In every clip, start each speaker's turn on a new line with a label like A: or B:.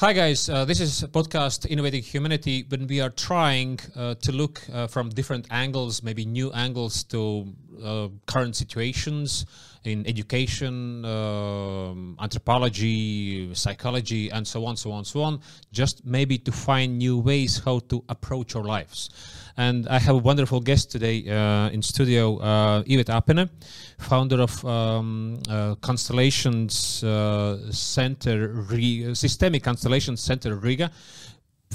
A: Hi, guys. Uh, this is podcast Innovating Humanity. When we are trying uh, to look uh, from different angles, maybe new angles to current situations in education, um, anthropology, psychology, and so on, so on, so on, just maybe to find new ways how to approach our lives. And I have a wonderful guest today uh, in studio, uh, Iveta Apine, founder of um, uh, Constellations uh, Center, Systemic Constellations Center Riga.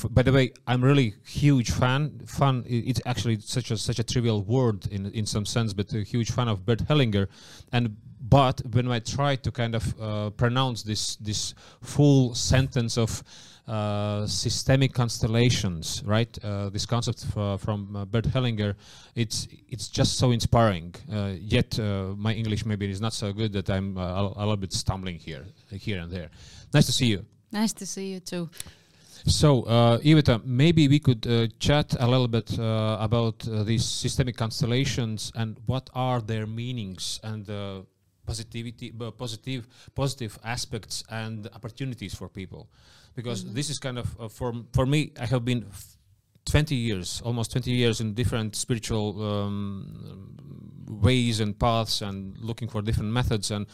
A: By the way, I'm really huge fan. Fun. It's actually such a such a trivial word in in some sense, but a huge fan of Bert Hellinger. And but when I try to kind of uh, pronounce this this full sentence of uh, systemic constellations, right? Uh, this concept f- from uh, Bert Hellinger, it's it's just so inspiring. Uh, yet uh, my English maybe is not so good that I'm a, a little bit stumbling here, here and there. Nice to see you.
B: Nice to see you too.
A: So, uh, Iveta, maybe we could uh, chat a little bit uh, about uh, these systemic constellations and what are their meanings and uh, positivity, uh, positive, positive aspects and opportunities for people, because this is kind of uh, for for me. I have been 20 years, almost 20 years in different spiritual um, ways and paths and looking for different methods and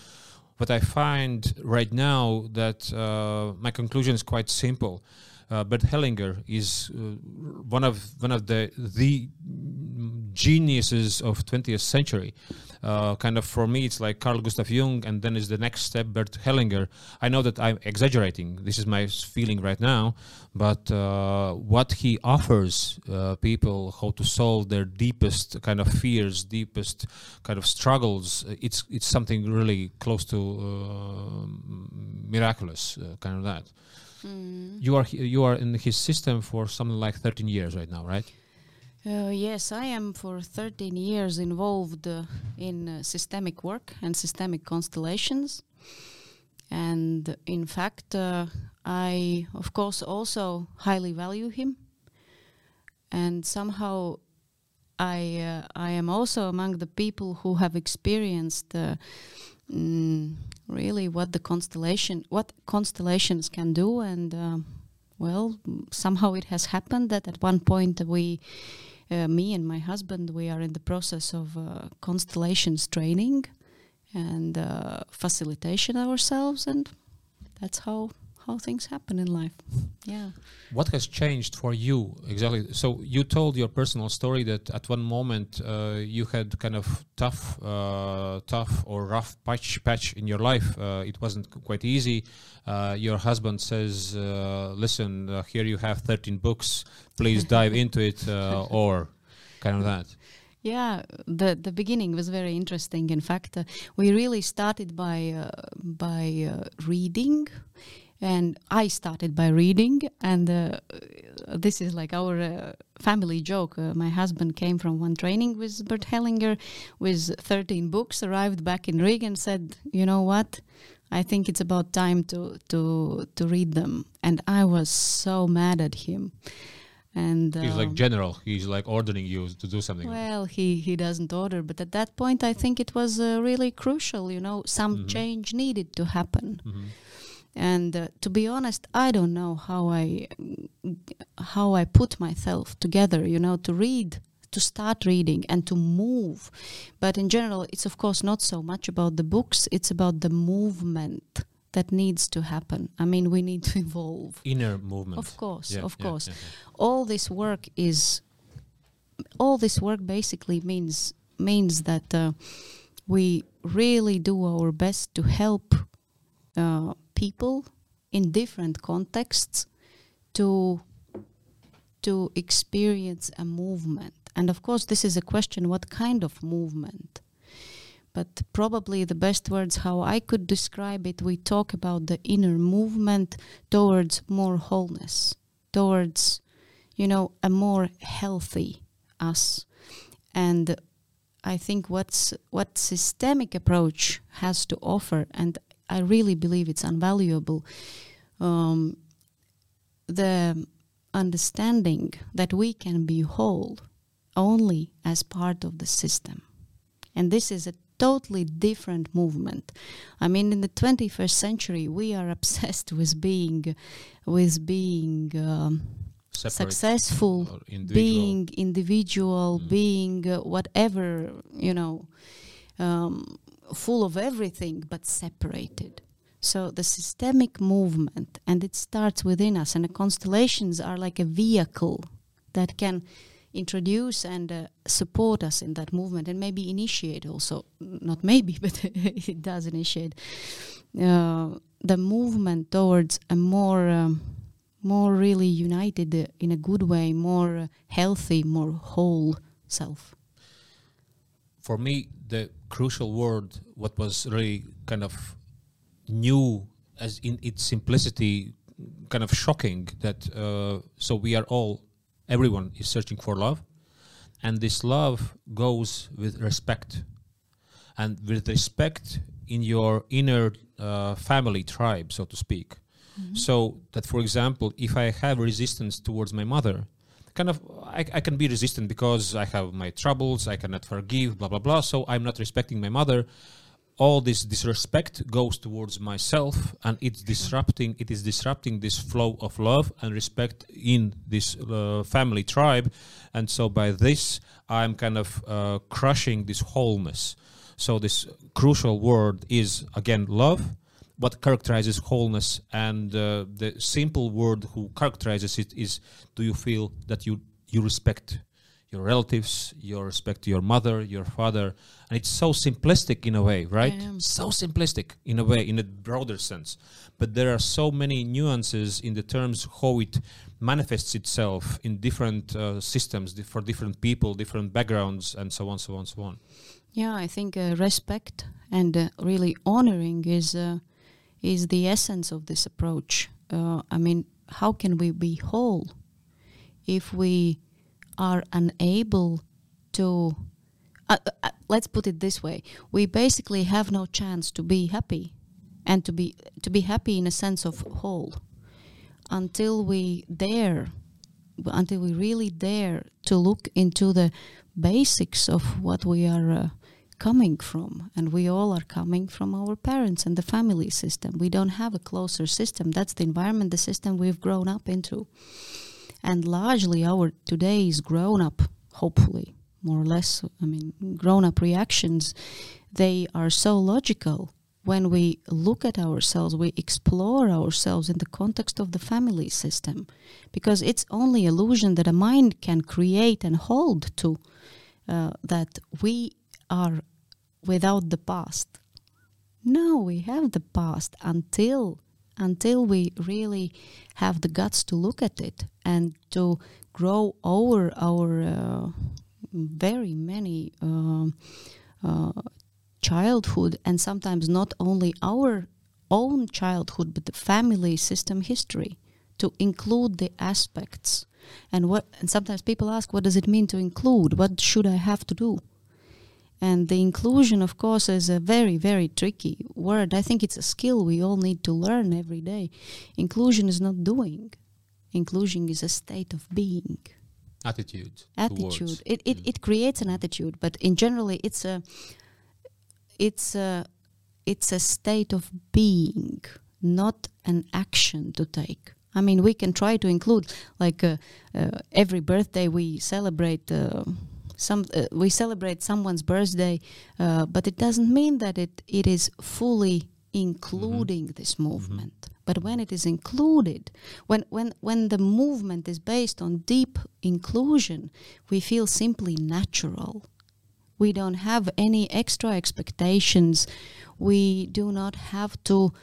A: what I find right now that uh, my conclusion is quite simple. Uh, Bert Hellinger is uh, one of one of the the geniuses of 20th century. Uh, kind of for me, it's like Carl Gustav Jung, and then is the next step Bert Hellinger. I know that I'm exaggerating. This is my feeling right now, but uh, what he offers uh, people how to solve their deepest kind of fears, deepest kind of struggles, uh, it's it's something really close to uh, miraculous, uh, kind of that. You are you are in his system for something like 13 years right now, right?
B: Uh, yes, I am for 13 years involved uh, in uh, systemic work and systemic constellations. And in fact, uh, I, of course, also highly value him. And somehow I, uh, I am also among the people who have experienced uh, mm, really what the constellation, what constellations can do. And um well, somehow it has happened that at one point we uh, me and my husband, we are in the process of uh, constellations training and uh, facilitation ourselves, and that's how how things happen in life. Yeah.
A: What has changed for you exactly? So you told your personal story that at one moment uh, you had kind of tough, uh, tough or rough patch patch in your life. Uh, it wasn't quite easy. Uh, your husband says, uh, "Listen, uh, here you have 13 books. Please dive into it," uh, or kind of that.
B: Yeah, the the beginning was very interesting. In fact, uh, we really started by uh, by uh, reading, and I started by reading. And uh, this is like our uh, family joke. Uh, my husband came from one training with Bert Hellinger, with thirteen books, arrived back in Riga, and said, "You know what? I think it's about time to to to read them." And I was so mad at him. And
A: He's like
B: um,
A: general. He's like ordering you to do something.
B: well, he, he doesn't order, but at that point, I think it was uh, really crucial. You know, some
A: Mhm.
B: change needed to happen.
A: Mhm.
B: And uh, to be honest, I don't know how I how I put myself together. You know, to read, to start reading, and to move. But in general, it's of course not so much about the books. It's about the movement that needs to happen. I mean, we need to evolve.
A: Inner movement.
B: Of course,
A: Yeah,
B: of
A: yeah,
B: course
A: yeah,
B: all this work is all this work basically means means that uh, we really do our best to help uh, people in different contexts to to experience a movement. And of course this is a question what kind of movement? But probably the best words how i could describe it we talk about the inner movement towards more wholeness towards you know a more healthy us. And i think what's what systemic approach has to offer and i really believe it's invaluable um, the understanding that we can be whole only as part of the system and this is a totally different movement. I mean, in the 21st century, we are obsessed with being, with being um, successful,
A: individual.
B: being individual,
A: Mm.
B: being uh, whatever, you know, um, full of everything, but separated. So the systemic movement, and it starts within us, and the constellations are like a vehicle that can introduce and uh, support us in that movement, and maybe initiate also, not maybe, but it does initiate uh, the movement towards a more. Um, more really united uh, in a good way, more healthy, more whole self.
A: for me, the crucial word, what was really kind of new as in its simplicity, kind of shocking that uh, so we are all, everyone is searching for love, and this love goes with respect, and with respect in your inner uh, family tribe, so to speak. So that, for example, if I have resistance towards my mother, kind of I, I can be resistant because I have my troubles, I cannot forgive, blah blah blah. So I'm not respecting my mother. All this disrespect goes towards myself, and it's disrupting. It is disrupting this flow of love and respect in this uh, family tribe, and so by this I'm kind of uh, crushing this wholeness. So this crucial word is again love, what characterizes wholeness and uh, the simple word who characterizes it is do you feel that you you respect your relatives you respect your mother your father? And it's so simplistic in a way right? So simplistic in a way in a broader sense. But there are so many nuances in the terms how it manifests itself in different uh, systems for different people different backgrounds and so on so on so on.
B: Yeah, I think uh, respect and uh, really honoring is uh, is the essence of this approach. Uh, I mean, how can we be whole if we are unable to? Uh, uh, let's put it this way: we basically have no chance to be happy, and to be to be happy in a sense of whole, until we dare, until we really dare to look into the basics of what we are uh, coming from and we all are coming from our parents and the family system. We don't have a closer system. That's the environment the system we've grown up into. And largely our today's grown up hopefully more or less i mean grown up reactions they are so logical. When we look at ourselves we explore ourselves in the context of the family system because it's only illusion that a mind can create and hold to uh, that we are without the past. No, we have the past until until we really have the guts to look at it and to grow over our uh, very many um, uh, childhood and sometimes not only our own childhood but the family system history to include the aspects. And what and sometimes people ask what does it mean to include? What should i have to do and the inclusion of course is a very very tricky word. I think it's a skill we all need to learn every day. Inclusion is not doing. Inclusion is a state of being.
A: Attitude
B: attitude. It, it,
A: Mm.
B: it creates an attitude but in generally it's a it's a it's a state of being not an action to take. I mean we can try to include like uh, uh, every birthday we celebrate uh, some uh, we celebrate someone's birthday uh, but it doesn't mean that it it is fully including this movement. But when it is included when when when the movement is based on deep inclusion we feel simply natural. We don't have any extra expectations. We do not have to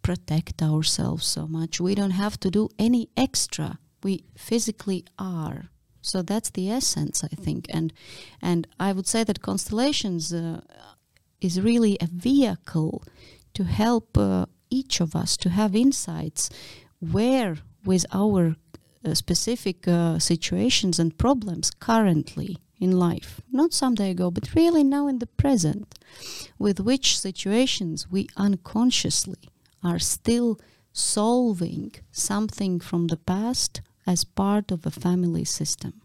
B: protect ourselves so much. We don't have to do any extra. We physically are so that's the essence i think. And and i would say that constellations uh, is really a vehicle to help uh, each of us to have insights where with our uh, specific uh, situations and problems currently in life. Not someday ago but really now in the present with which situations we unconsciously are still solving something from the past as part of a family system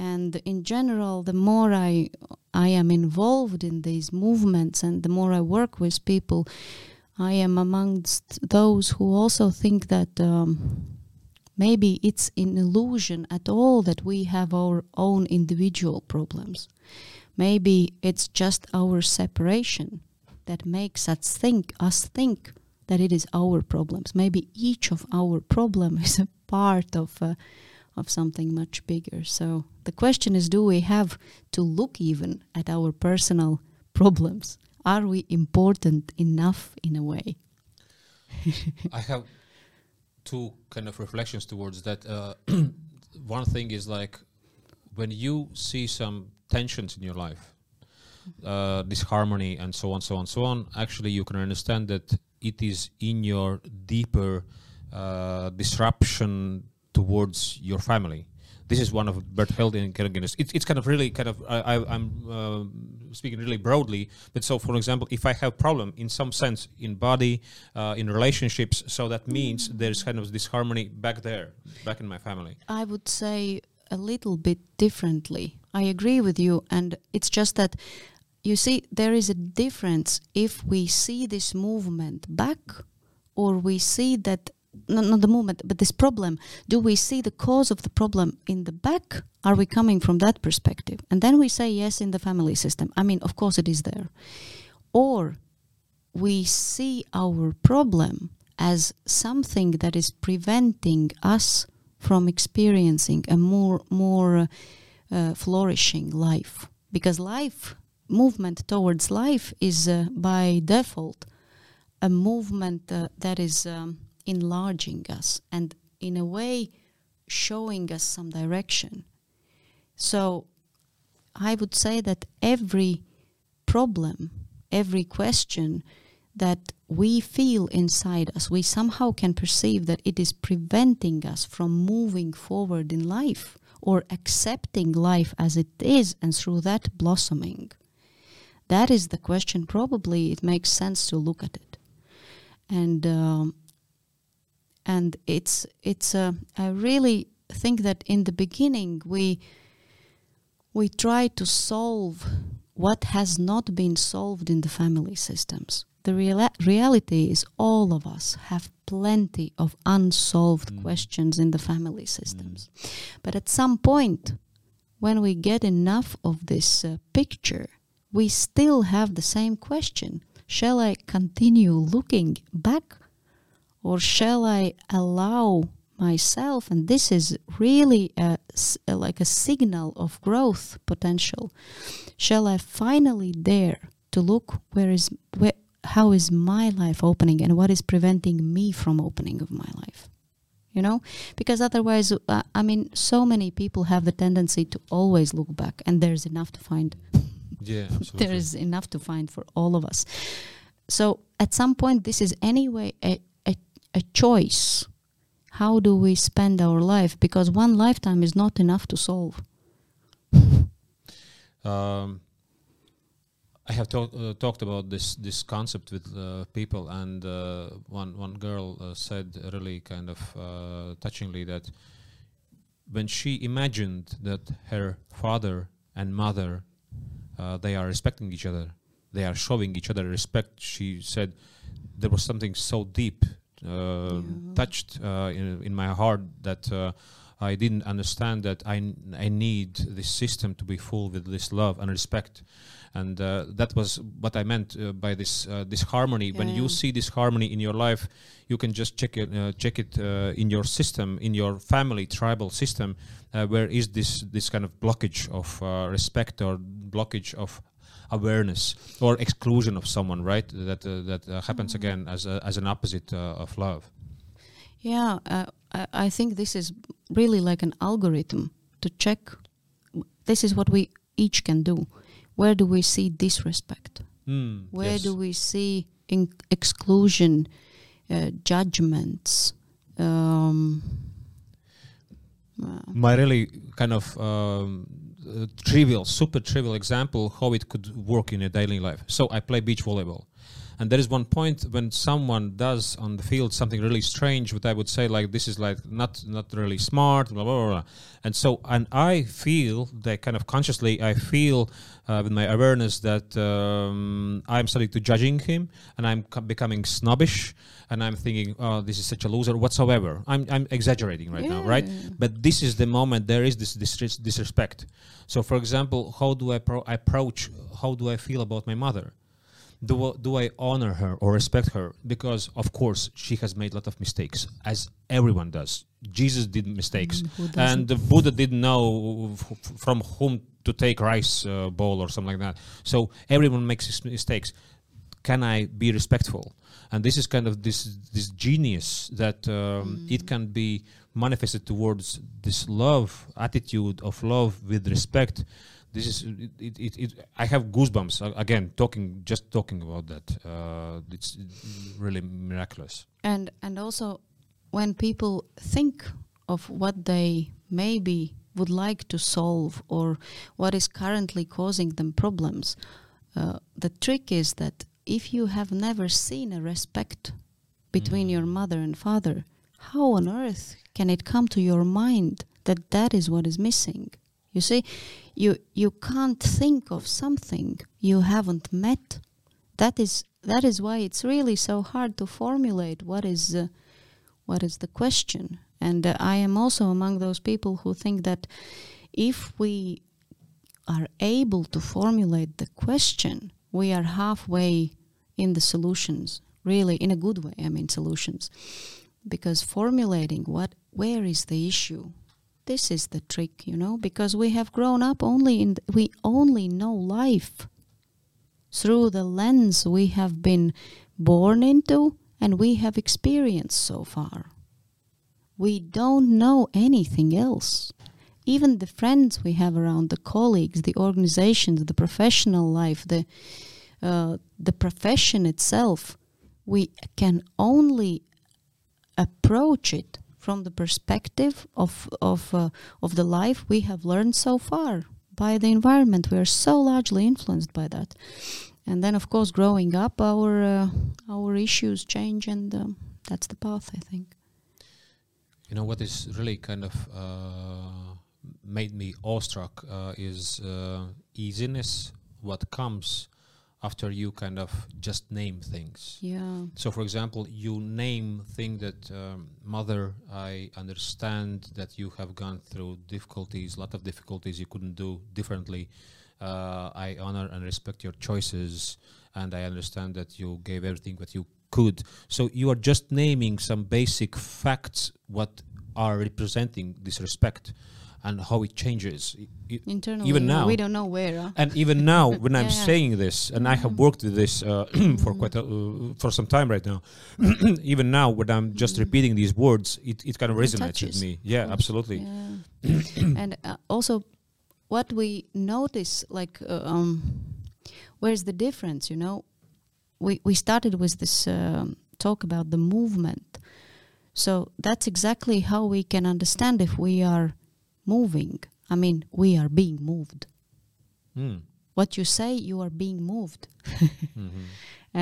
B: and in general, the more I I am involved in these movements and the more I work with people, I am amongst those who also think that um, maybe it's an illusion at all that we have our own individual problems. Maybe it's just our separation that makes us think us think that it is our problems. Maybe each of our problem is a part of uh, of something much bigger. So the question is do we have to look even at our personal problems? Are we important enough in a way?
A: I have two kind of reflections towards that. Uh, one thing is like when you see some tensions in your life, uh, disharmony and so on, so on, so on. Actually, you can understand that it is in your deeper uh, disruption towards your family. This is one of Bert Hellinger's. It's, it's kind of really kind of I, am uh, speaking really broadly, but so for example, if I have problem in some sense in body, uh, in relationships, so that means there's kind of disharmony back there, back in my family.
B: I would say a little bit differently. I agree with you, and it's just that you see there is a difference if we see this movement back or we see that not, not the movement but this problem do we see the cause of the problem in the back? Are we coming from that perspective? And then we say yes in the family system. I mean of course it is there. Or we see our problem as something that is preventing us from experiencing a more more uh, flourishing life. Because life movement towards life is uh, by default a movement uh, that is um, enlarging us and in a way showing us some direction. So i would say that every problem every question that we feel inside us we somehow can perceive that it is preventing us from moving forward in life or accepting life as it is and through that blossoming. That is the question. Probably it makes sense to look at it, and um, and it's it's. Uh, I really think that in the beginning we we try to solve what has not been solved in the family systems. The reala- reality is all of us have plenty of unsolved mm. questions in the family systems. Mm. But at some point, when we get enough of this uh, picture, we still have the same question. Shall I continue looking back or shall I allow myself and this is really a, like a signal of growth potential shall i finally dare to look where is where, how is my life opening and what is preventing me from opening of my life? You know? Because otherwise uh, i mean so many people have the tendency to always look back and there's enough to find.
A: Yeah,
B: there is enough to find for all of us. So at some point, this is anyway a, a, choice. How do we spend our life? Because one lifetime is not enough to solve.
A: Um, I have talk, uh, talked about this this concept with uh, people, and uh, one one girl uh, said really kind of uh, touchingly that when she imagined that her father and mother uh, they are respecting each other. They are showing each other respect. She said there was something so deep, yeah. touched uh, in, in, my heart that uh, I didn't understand that I, I need this system to be full with this love and respect. And uh, that was what I meant uh, by this this harmony. Yeah, when you see this harmony in your life, you can just check it check it in your system, in your family tribal system, where is this this kind of blockage of respect or blockage of awareness or exclusion of someone, right? That uh, that uh, happens mm-hmm. again as a, as an opposite uh, of love.
B: Yeah, uh, I, I think this is really like an algorithm to check. This is what we each can do. Where do we see disrespect?
A: Mm,
B: Where
A: yes.
B: do we see exclusion, uh, judgments? Um,
A: My really kind of um, uh, trivial, super trivial example how it could work in a daily life. So I play beach volleyball, and there is one point when someone does on the field something really strange what i would say like this is like not not really smart blah blah blah, blah. and so and i feel that kind of consciously i feel uh, with my awareness that um, i'm starting to judging him and i'm co- becoming snobbish and i'm thinking oh this is such a loser whatsoever. I'm, I'm exaggerating right now right? But this is the moment there is this disres- disrespect. So for example how do i pro- approach how do i feel about my mother do, I- do I honor her or respect her? Because of course she has made a lot of mistakes, as everyone does. Jesus did mistakes,
B: Mm,
A: and the Buddha didn't know f- from whom to take rice uh, bowl or something like that. So everyone makes mistakes. Can I be respectful? And this is kind of this this genius that um, it can be manifested towards this love attitude of love with respect this is it, it, it, i have goosebumps uh, again talking just talking about that. Uh, it's really miraculous.
B: And and also when people think of what they maybe would like to solve or what is currently causing them problems uh, the trick is that if you have never seen a respect between your mother and father how on earth can it come to your mind that that is what is missing you see you you can't think of something you haven't met. That is that is why it's really so hard to formulate what is uh, what is the question. And uh, i am also among those people who think that if we are able to formulate the question we are halfway in the solutions really in a good way i mean solutions. Because formulating what where is the issue this is the trick you know because we have grown up only in th- we only know life through the lens we have been born into and we have experienced so far. We don't know anything else. Even the friends we have around, the colleagues, the organizations, the professional life, the uh, the profession itself, we can only approach it from the perspective of of uh, of the life we have learned so far by the environment. We are so largely influenced by that, and then of course, growing up, our uh, our issues change, and um, that's the path. I think.
A: you know what is really kind of uh, made me awestruck uh, is uh, easiness what comes after you kind of just name things
B: Yeah.
A: So, for example, you name thing that um, mother. I understand that you have gone through difficulties, a lot of difficulties you couldn't do differently. Uh, I honor and respect your choices, and I understand that you gave everything that you could. So you are just naming some basic facts what are representing this respect and how it changes.
B: Internally,
A: Even now.
B: we don't know where. huh?
A: and even now when i'm
B: Yeah, yeah.
A: saying this and i have worked with this uh, for quite a, uh, for some time right now even now when i'm just
B: Mm.
A: repeating these words it, it kind of resonates with me yeah absolutely
B: Yeah. and uh, also, what we notice, like, uh, um, where's the difference? You know, we we started with this um, talk about the movement, so that's exactly how we can understand if we are moving. I mean, we are being moved.
A: Mm.
B: What you say, you are being moved,
A: Mhm.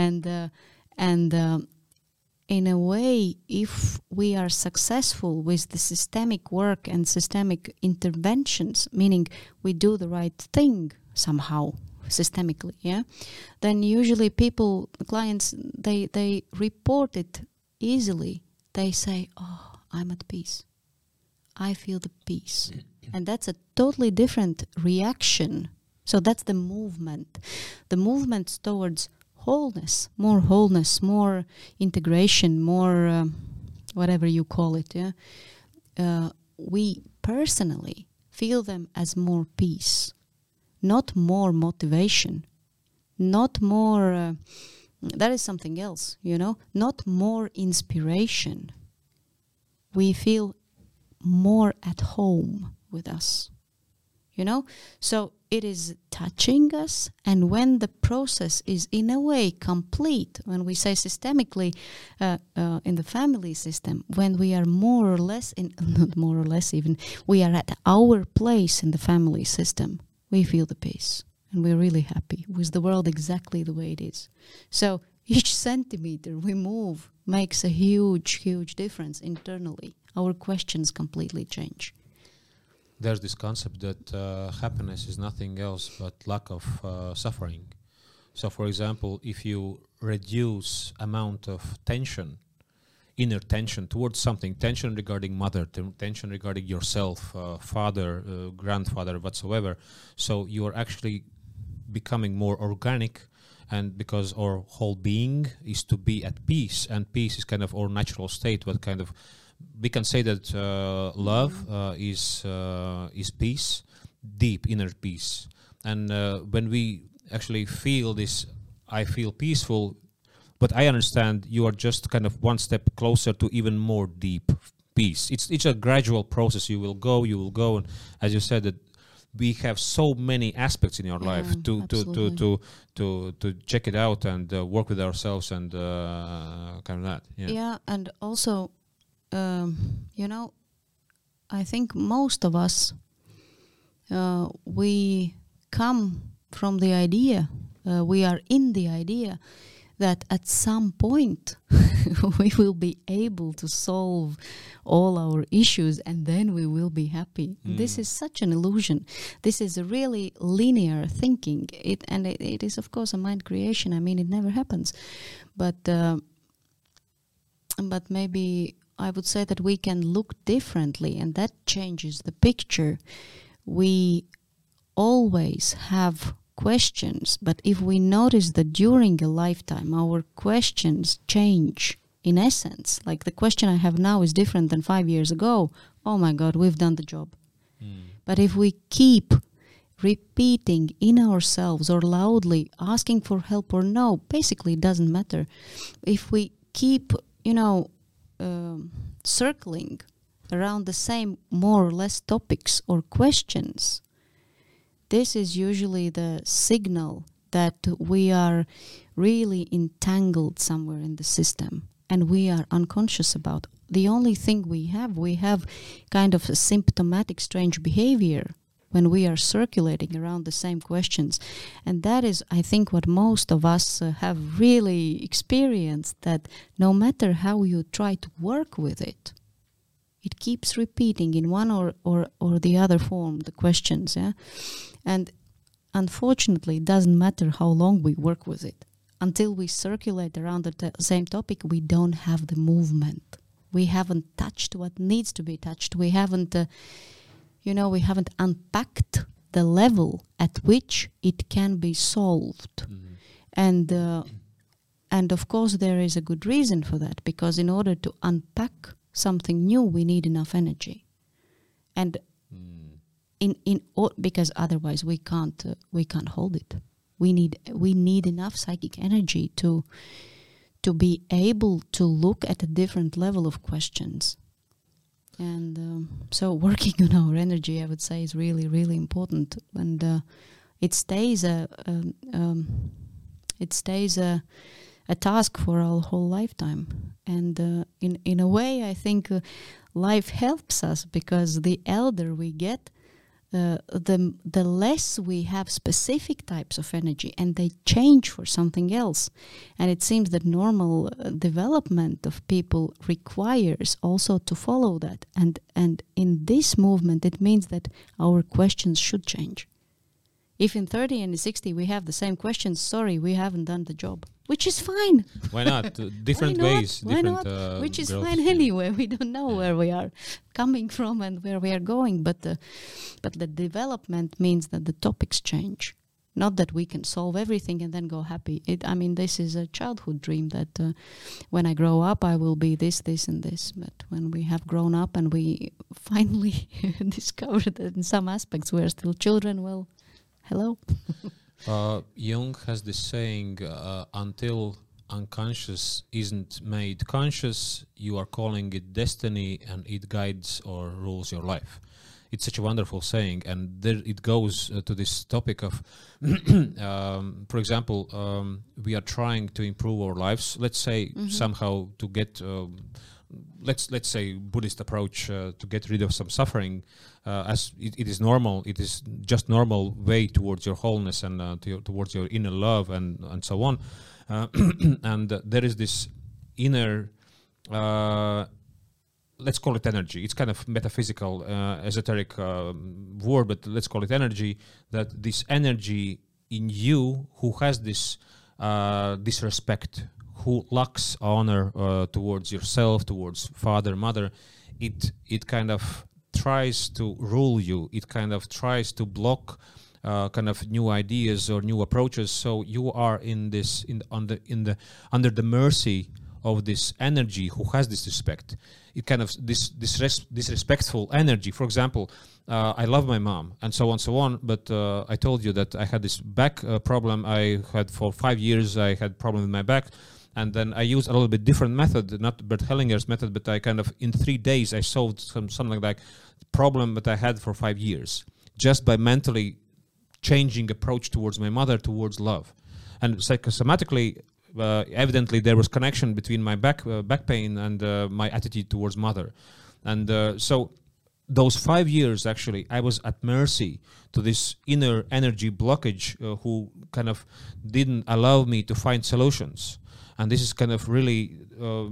B: and uh, and. um in a way, if we are successful with the systemic work and systemic interventions, meaning we do the right thing somehow systemically, yeah, then usually people, clients, they they report it easily. They say, "Oh, I'm at peace. I feel the peace," and that's a totally different reaction. So that's the movement, the movement towards wholeness, more wholeness, more integration, more um, whatever you call it. Yeah, uh, we personally feel them as more peace, not more motivation, not more. Uh, that is something else, you know, not more inspiration. We feel more at home with us, you know. So it is touching us, and when the process is in a way complete, when we say systemically uh, uh, in the family system, when we are more or less in, not more or less even, we are at our place in the family system, we feel the peace, and we're really happy with the world exactly the way it is. So each centimeter we move makes a huge, huge difference internally. Our questions completely change.
A: There's this concept that uh, happiness is nothing else but lack of uh, suffering. So, for example, if you reduce amount of tension, inner tension towards something, tension regarding mother, ten- tension regarding yourself, uh, father, uh, grandfather, whatsoever, so you are actually becoming more organic and because our whole being is to be at peace and peace is kind of our natural state what kind of we can say that uh, love uh, is uh, is peace deep inner peace. And uh, when we actually feel this i feel peaceful but i understand you are just kind of one step closer to even more deep peace. It's it's a gradual process. You will go you will go. And as you said that we have so many aspects in your
B: Yeah,
A: life to, to, to, to, to, to check it out and uh, work with ourselves and uh, kind of that. Yeah.
B: Yeah, and also, um, you know, I think most of us uh, we come from the idea, uh, we are in the idea that at some point we will be able to solve all our issues and then we will be happy. This
A: Mm.
B: is such an illusion. This is a really linear thinking. It and it, it is of course a mind creation. I mean, it never happens, but. Uh, but maybe I would say that we can look differently, and that changes the picture. We always have questions, but if we notice that during a lifetime our questions change in essence, like the question I have now is different than five years ago, oh my God, we've done the job.
A: Mm.
B: But if we keep repeating in ourselves or loudly asking for help or no, basically it doesn't matter. If we keep, you know, um, circling around the same more or less topics or questions, this is usually the signal that we are really entangled somewhere in the system and we are unconscious about. The only thing we have, we have kind of a symptomatic strange behavior when we are circulating around the same questions. And that is, I think, what most of us uh, have really experienced that no matter how you try to work with it, it keeps repeating in one or, or, or the other form the questions. Yeah? And unfortunately, it doesn't matter how long we work with it. Until we circulate around the t- same topic, we don't have the movement. We haven't touched what needs to be touched. We haven't, uh, you know, we haven't unpacked the level at which it can be solved.
A: Mhm.
B: And uh, and of course there is a good reason for that because in order to unpack something new, we need enough energy. And
A: Mm.
B: in in because otherwise we can't uh, we can't hold it. We need we need enough psychic energy to to be able to look at a different level of questions. And um, so working on our energy, I would say, is really really important. And uh, it stays a um, it stays a a task for our whole lifetime. And uh, in in a way, I think uh, life helps us because the elder we get, the the less we have specific types of energy, and they change for something else. And it seems that normal uh, development of people requires also to follow that. And and in this movement, it means that our questions should change. If in 30 and in 60 we have the same questions, sorry, we haven't done the job, which is fine.
A: Why not? Uh, different
B: Why not?
A: ways,
B: Why
A: different.
B: not?
A: Uh,
B: which is
A: growth.
B: fine anyway. We don't know where we are coming from and where we are going, but the, but the development means that the topics change. Not that we can solve everything and then go happy. It, I mean, this is a childhood dream that uh, when I grow up, I will be this, this, and this. But when we have grown up and we finally discover that in some aspects we are still children, well, hello.
A: Uh, Jung has this saying: uh, "Until unconscious isn't made conscious, you are calling it destiny, and it guides or rules your life." It's such a wonderful saying, and there it goes uh, to this topic of, um, for example, um, we are trying to improve our lives. Let's say
B: Mhm.
A: somehow to get. Um, let's let's say Buddhist approach uh, to get rid of some suffering, uh, as it, it is normal. It is just normal way towards your wholeness and uh, to your, towards your inner love and and so on. Uh, and uh, there is this inner. Uh, let's call it energy. It's kind of metaphysical, esoteric um, word, but let's call it energy. That this energy in you, who has this disrespect who lacks honor uh, towards yourself, towards father, mother, it it kind of tries to rule you. It kind of tries to block uh, kind of new ideas or new approaches. So you are in this in under in the under the mercy of this energy who has this respect. It kind of this this res- disrespectful energy. For example, uh, I love my mom and so on so on. But uh, I told you that I had this back uh, problem. I had for five years. I had problem with my back and then I use a little bit different method, not Bert Hellinger's method, but I kind of in three days I solved some something like problem that I had for five years just by mentally changing approach towards my mother towards love, and psychosomatically. Uh, evidently, there was connection between my back uh, back pain and uh, my attitude towards mother, and uh, so those five years actually i was at mercy to this inner energy blockage uh, who kind of didn't allow me to find solutions and this is kind of really uh,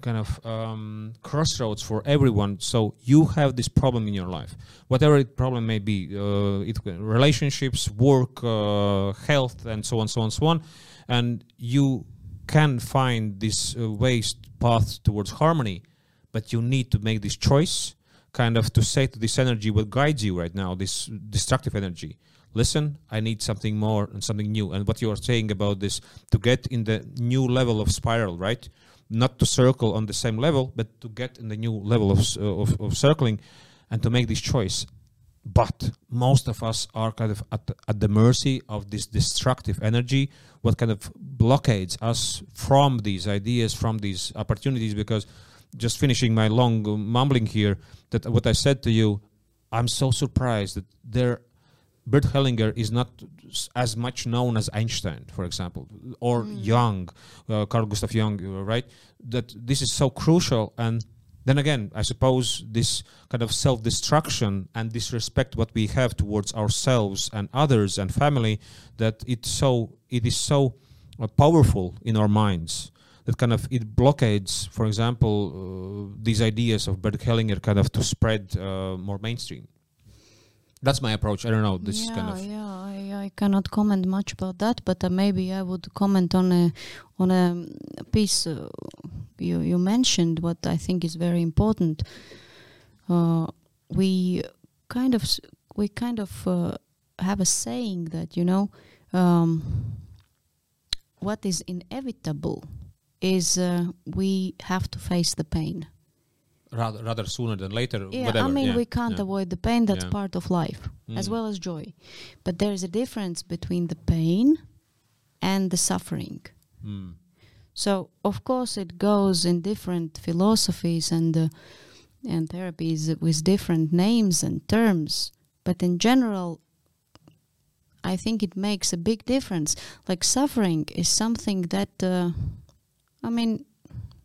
A: kind of um, crossroads for everyone. So you have this problem in your life, whatever problem may be, uh, it, relationships, work, uh, health, and so on, so on, so on, and you can find this uh, ways path towards harmony, but you need to make this choice, kind of to say to this energy what guides you right now, this destructive energy listen i need something more and something new. And what you are saying about this to get in the new level of spiral right? Not to circle on the same level but to get in the new level of, uh, of, of circling and to make this choice. But most of us are kind of at at the mercy of this destructive energy what kind of blockades us from these ideas from these opportunities because just finishing my long mumbling here that what i said to you i'm so surprised that there Bert Hellinger is not as much known as Einstein, for example, or mm. Jung, uh, Carl Gustav Jung, uh, right? That this is so crucial. And then again, I suppose this kind of self-destruction and disrespect what we have towards ourselves and others and family, that it's so it is so uh, powerful in our minds that kind of it blockades, for example, uh, these ideas of Bert Hellinger kind of to spread uh, more mainstream that's my approach. I don't know. This
B: yeah,
A: kind of
B: yeah. I, I cannot comment much about that, but uh, maybe I would comment on a on a piece uh, you you mentioned. What I think is very important. Uh, we kind of we kind of uh, have a saying that you know um, what is inevitable is uh, we have to face the pain
A: rather rather sooner than later.
B: Yeah,
A: whatever.
B: I mean
A: yeah.
B: we can't
A: yeah.
B: avoid the pain. That's
A: yeah.
B: part of life,
A: mm.
B: as well as joy. But there is a difference between the pain and the suffering.
A: Mm.
B: So of course it goes in different philosophies and uh, and therapies with different names and terms. But in general, I think it makes a big difference. Like suffering is something that, uh, I mean,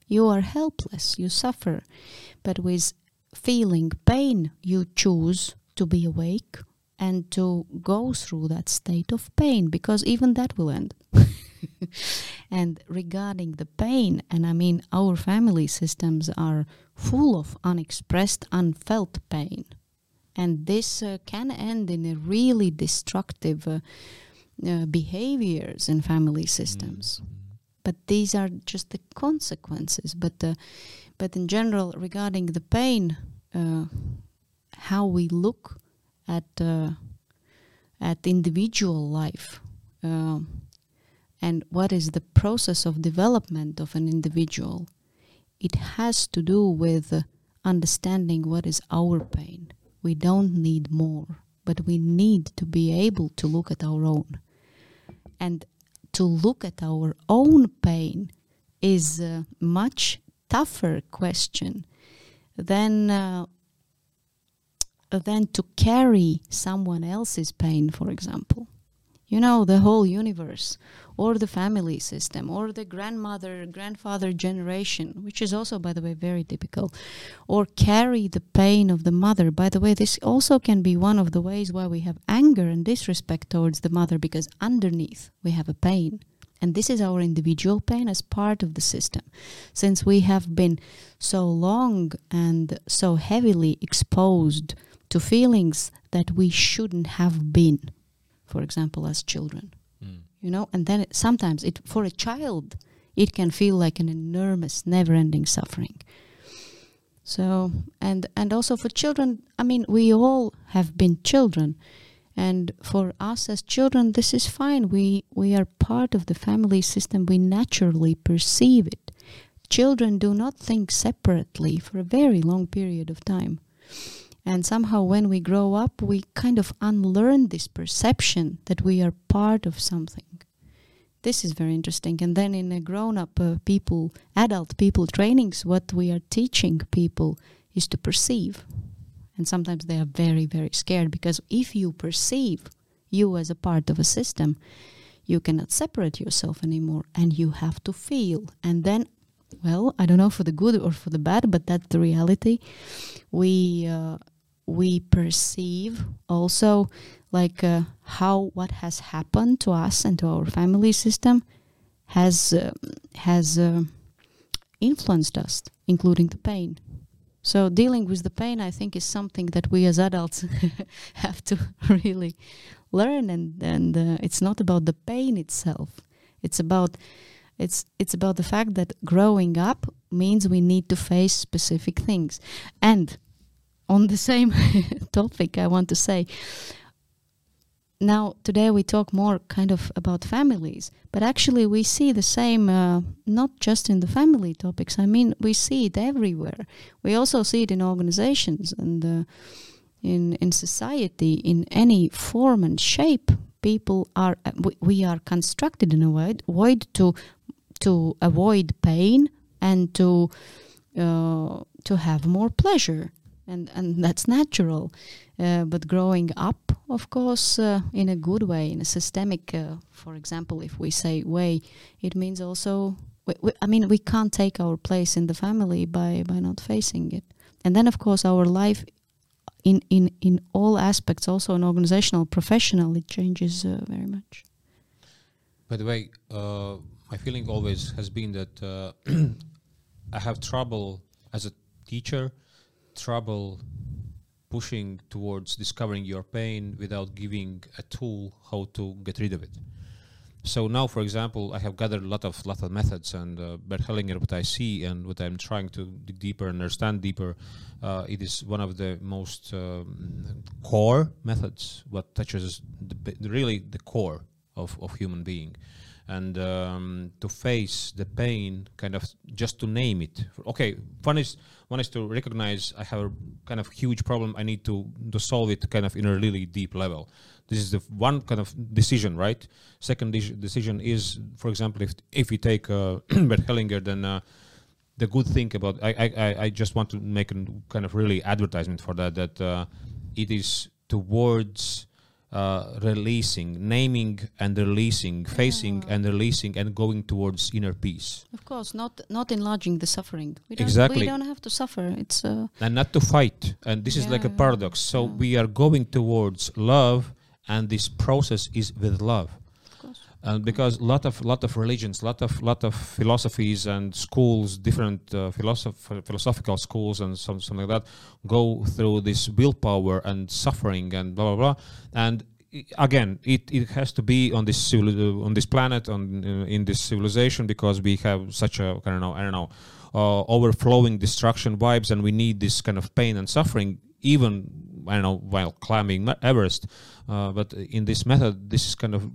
B: you are helpless, you suffer. But with feeling pain, you choose to be awake and to go through that state of pain because even that will end. and regarding the pain, and I mean, our family systems are full of unexpressed, unfelt pain. And this uh, can end in a really destructive uh, uh, behaviors in family systems. Mm but these are just the consequences. But uh, but in general, regarding the pain, uh, how we look at uh, at individual life, um, and what is the process of development of an individual, it has to do with understanding what is our pain. We don't need more, but we need to be able to look at our own. And to look at our own pain is a much tougher question than uh, than to carry someone else's pain for example you know, the whole universe, or the family system, or the grandmother, grandfather generation, which is also, by the way, very typical, or carry the pain of the mother. By the way, this also can be one of the ways why we have anger and disrespect towards the mother, because underneath we have a pain. And this is our individual pain as part of the system. Since we have been so long and so heavily exposed to feelings that we shouldn't have been for example, as children. Mm. You know, and then it, sometimes it for a child it can feel like an enormous, never-ending suffering. So, and and also for children, I mean, we all have been children, and for us as children, this is fine. We we are part of the family system. We naturally perceive it. Children do not think separately for a very long period of time. And somehow, when we grow up, we kind of unlearn this perception that we are part of something. This is very interesting. And then, in a grown up uh, people, adult people trainings, what we are teaching people is to perceive. And sometimes they are very, very scared because if you perceive you as a part of a system, you cannot separate yourself anymore and you have to feel. And then well, I don't know for the good or for the bad, but that's the reality. We uh, we perceive also like uh, how what has happened to us and to our family system has uh, has uh, influenced us, including the pain. So dealing with the pain, I think, is something that we as adults have to really learn, and and uh, it's not about the pain itself. It's about it's it's about the fact that growing up means we need to face specific things, and on the same topic, I want to say. Now today we talk more kind of about families but actually we see the same uh, not just in the family topics i mean we see it everywhere. We also see it in organizations and uh, in in society in any form and shape. People are uh, we, we, are constructed in a way, way to to avoid pain and to uh, to have more pleasure and and that's natural. Uh, but growing up, of course, uh, in a good way, in a systemic, uh, for example, if we say way, it means also. We, I mean, we can't take our place in the family by by not facing it. And then, of course, our life in in in all aspects, also in organizational, professional, it changes uh, very much.
A: By the way, uh, my feeling always has been that uh, I have trouble as a teacher trouble pushing towards discovering your pain without giving a tool how to get rid of it. So now, for example, I have gathered a lot of lot of methods, and uh, Bert Hellinger, what I see and what I'm trying to dig deeper and understand deeper, uh, it is one of the most um, core methods, what touches the, really the core of, of human being and um, to face the pain, kind of just to name it. Okay, one is one is to recognize I have a kind of huge problem. I need to to solve it kind of in a really deep level. This is the one kind of decision, right? Second de- decision is, for example, if if we take uh, Bert Hellinger, then uh, the good thing about I, I I just want to make a kind of really advertisement for that that uh, it is towards uh, releasing, naming and releasing, facing and releasing, and going towards inner peace.
B: Of course, not not enlarging the suffering.
A: We don't, exactly.
B: We don't have to suffer. It's uh,
A: and not to fight. And this yeah, is like a paradox. So yeah. we are going towards love, and this process is with love and because a lot of lot of religions, lot of lot of philosophies and schools, different uh, philosoph- philosophical schools and some something like that, go through this willpower and suffering and blah blah blah. And again, it, it has to be on this civil, on this planet, on uh, in this civilization, because we have such a I don't know I don't know uh, overflowing destruction vibes, and we need this kind of pain and suffering, even I don't know while climbing Everest. Uh, but in this method, this is kind of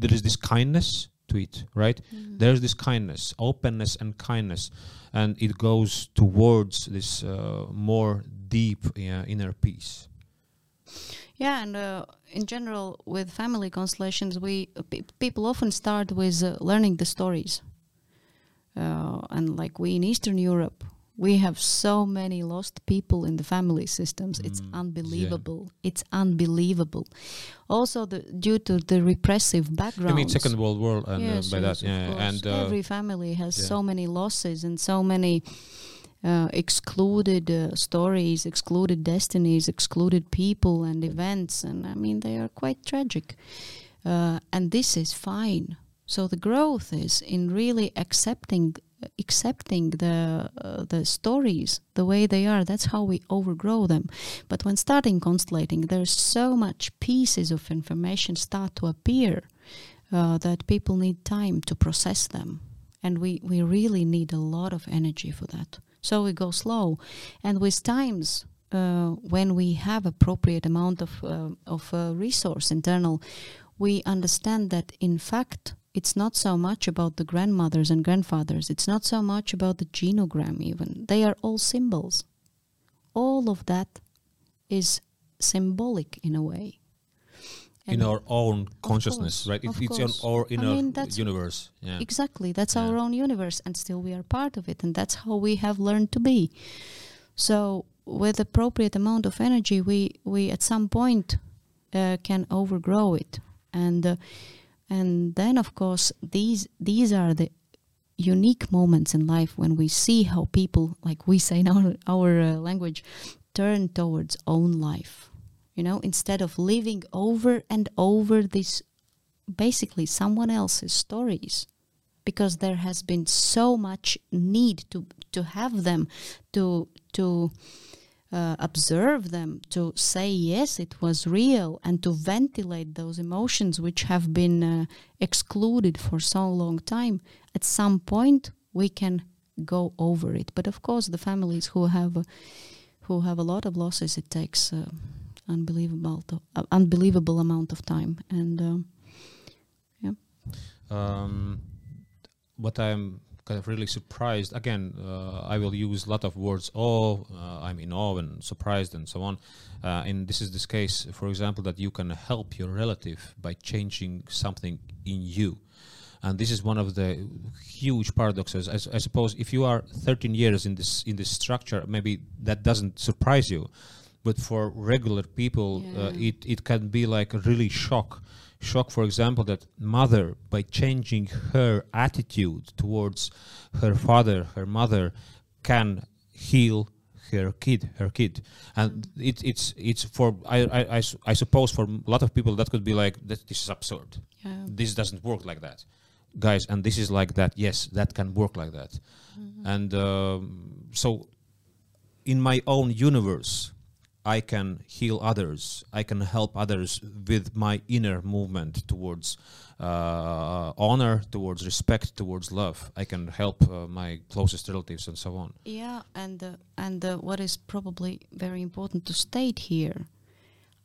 A: there is this kindness to it, right? Mm. There's this kindness, openness, and kindness, and it goes towards this uh, more deep uh, inner peace.
B: Yeah, and uh, in general, with family constellations, we pe people often start with uh, learning the stories, uh, and like we in Eastern Europe, we have so many lost people in the family systems. It's
A: Mm, yeah.
B: unbelievable. It's unbelievable. Also, the, due to the repressive background.
A: I mean, Second World War, and
B: yes,
A: uh, by
B: yes,
A: that, yeah, and uh,
B: every family has
A: yeah.
B: so many losses and so many uh, excluded uh, stories, excluded destinies, excluded people and events, and I mean they are quite tragic. Uh, and this is fine. So the growth is in really accepting accepting the uh, the stories the way they are. That's how we overgrow them. But when starting constellating there's so much pieces of information start to appear uh, that people need time to process them. And we we really need a lot of energy for that. So we go slow. And with times uh, when we have appropriate amount of uh, of uh, resource internal we understand that in fact it's not so much about the grandmothers and grandfathers it's not so much about the genogram even they are all symbols all of that is symbolic in a way
A: in our own consciousness,
B: course,
A: right? It, it's in
B: course.
A: our
B: I mean,
A: universe. Yeah.
B: Exactly. That's
A: Yeah.
B: our own universe, and still we are part of it, and that's how we have learned to be. So, with appropriate amount of energy, we we at some point uh, can overgrow it, and uh, and then of course these these are the unique moments in life when we see how people, like we say in our our uh, language, turn towards own life. You know, instead of living over and over this basically someone else's stories because there has been so much need to to have them to to uh, observe them to say yes it was real and to ventilate those emotions which have been uh, excluded for so long time. At some point we can go over it. But of course the families who have uh, who have a lot of losses it takes uh, unbelievable uh, unbelievable amount of time. And um,
A: um, what I'm kind of really surprised. Again uh, I will use a lot of words Oh, uh, I'm in awe and surprised and so on. Uh, and this is this case for example that you can help your relative by changing something in you. And this is one of the huge paradoxes. I suppose if you are 13 years in this in this structure maybe that doesn't surprise you. But for regular people uh,
B: Yeah.
A: it, it can be like a really shock shock for example that mother by changing her attitude towards her father her mother can heal her kid her kid. And it, it's it's for I, I, I, suppose for a lot of people that could be like that this is absurd.
B: Yeah.
A: this doesn't work like that. Guys and this is like that. Yes that can work like that.
B: Mm-hmm.
A: and um, so in my own universe i can heal others i can help others with my inner movement towards uh, honor towards respect towards love i can help uh, my closest relatives and so on
B: Yeah, and uh, and uh, what is probably very important to state here,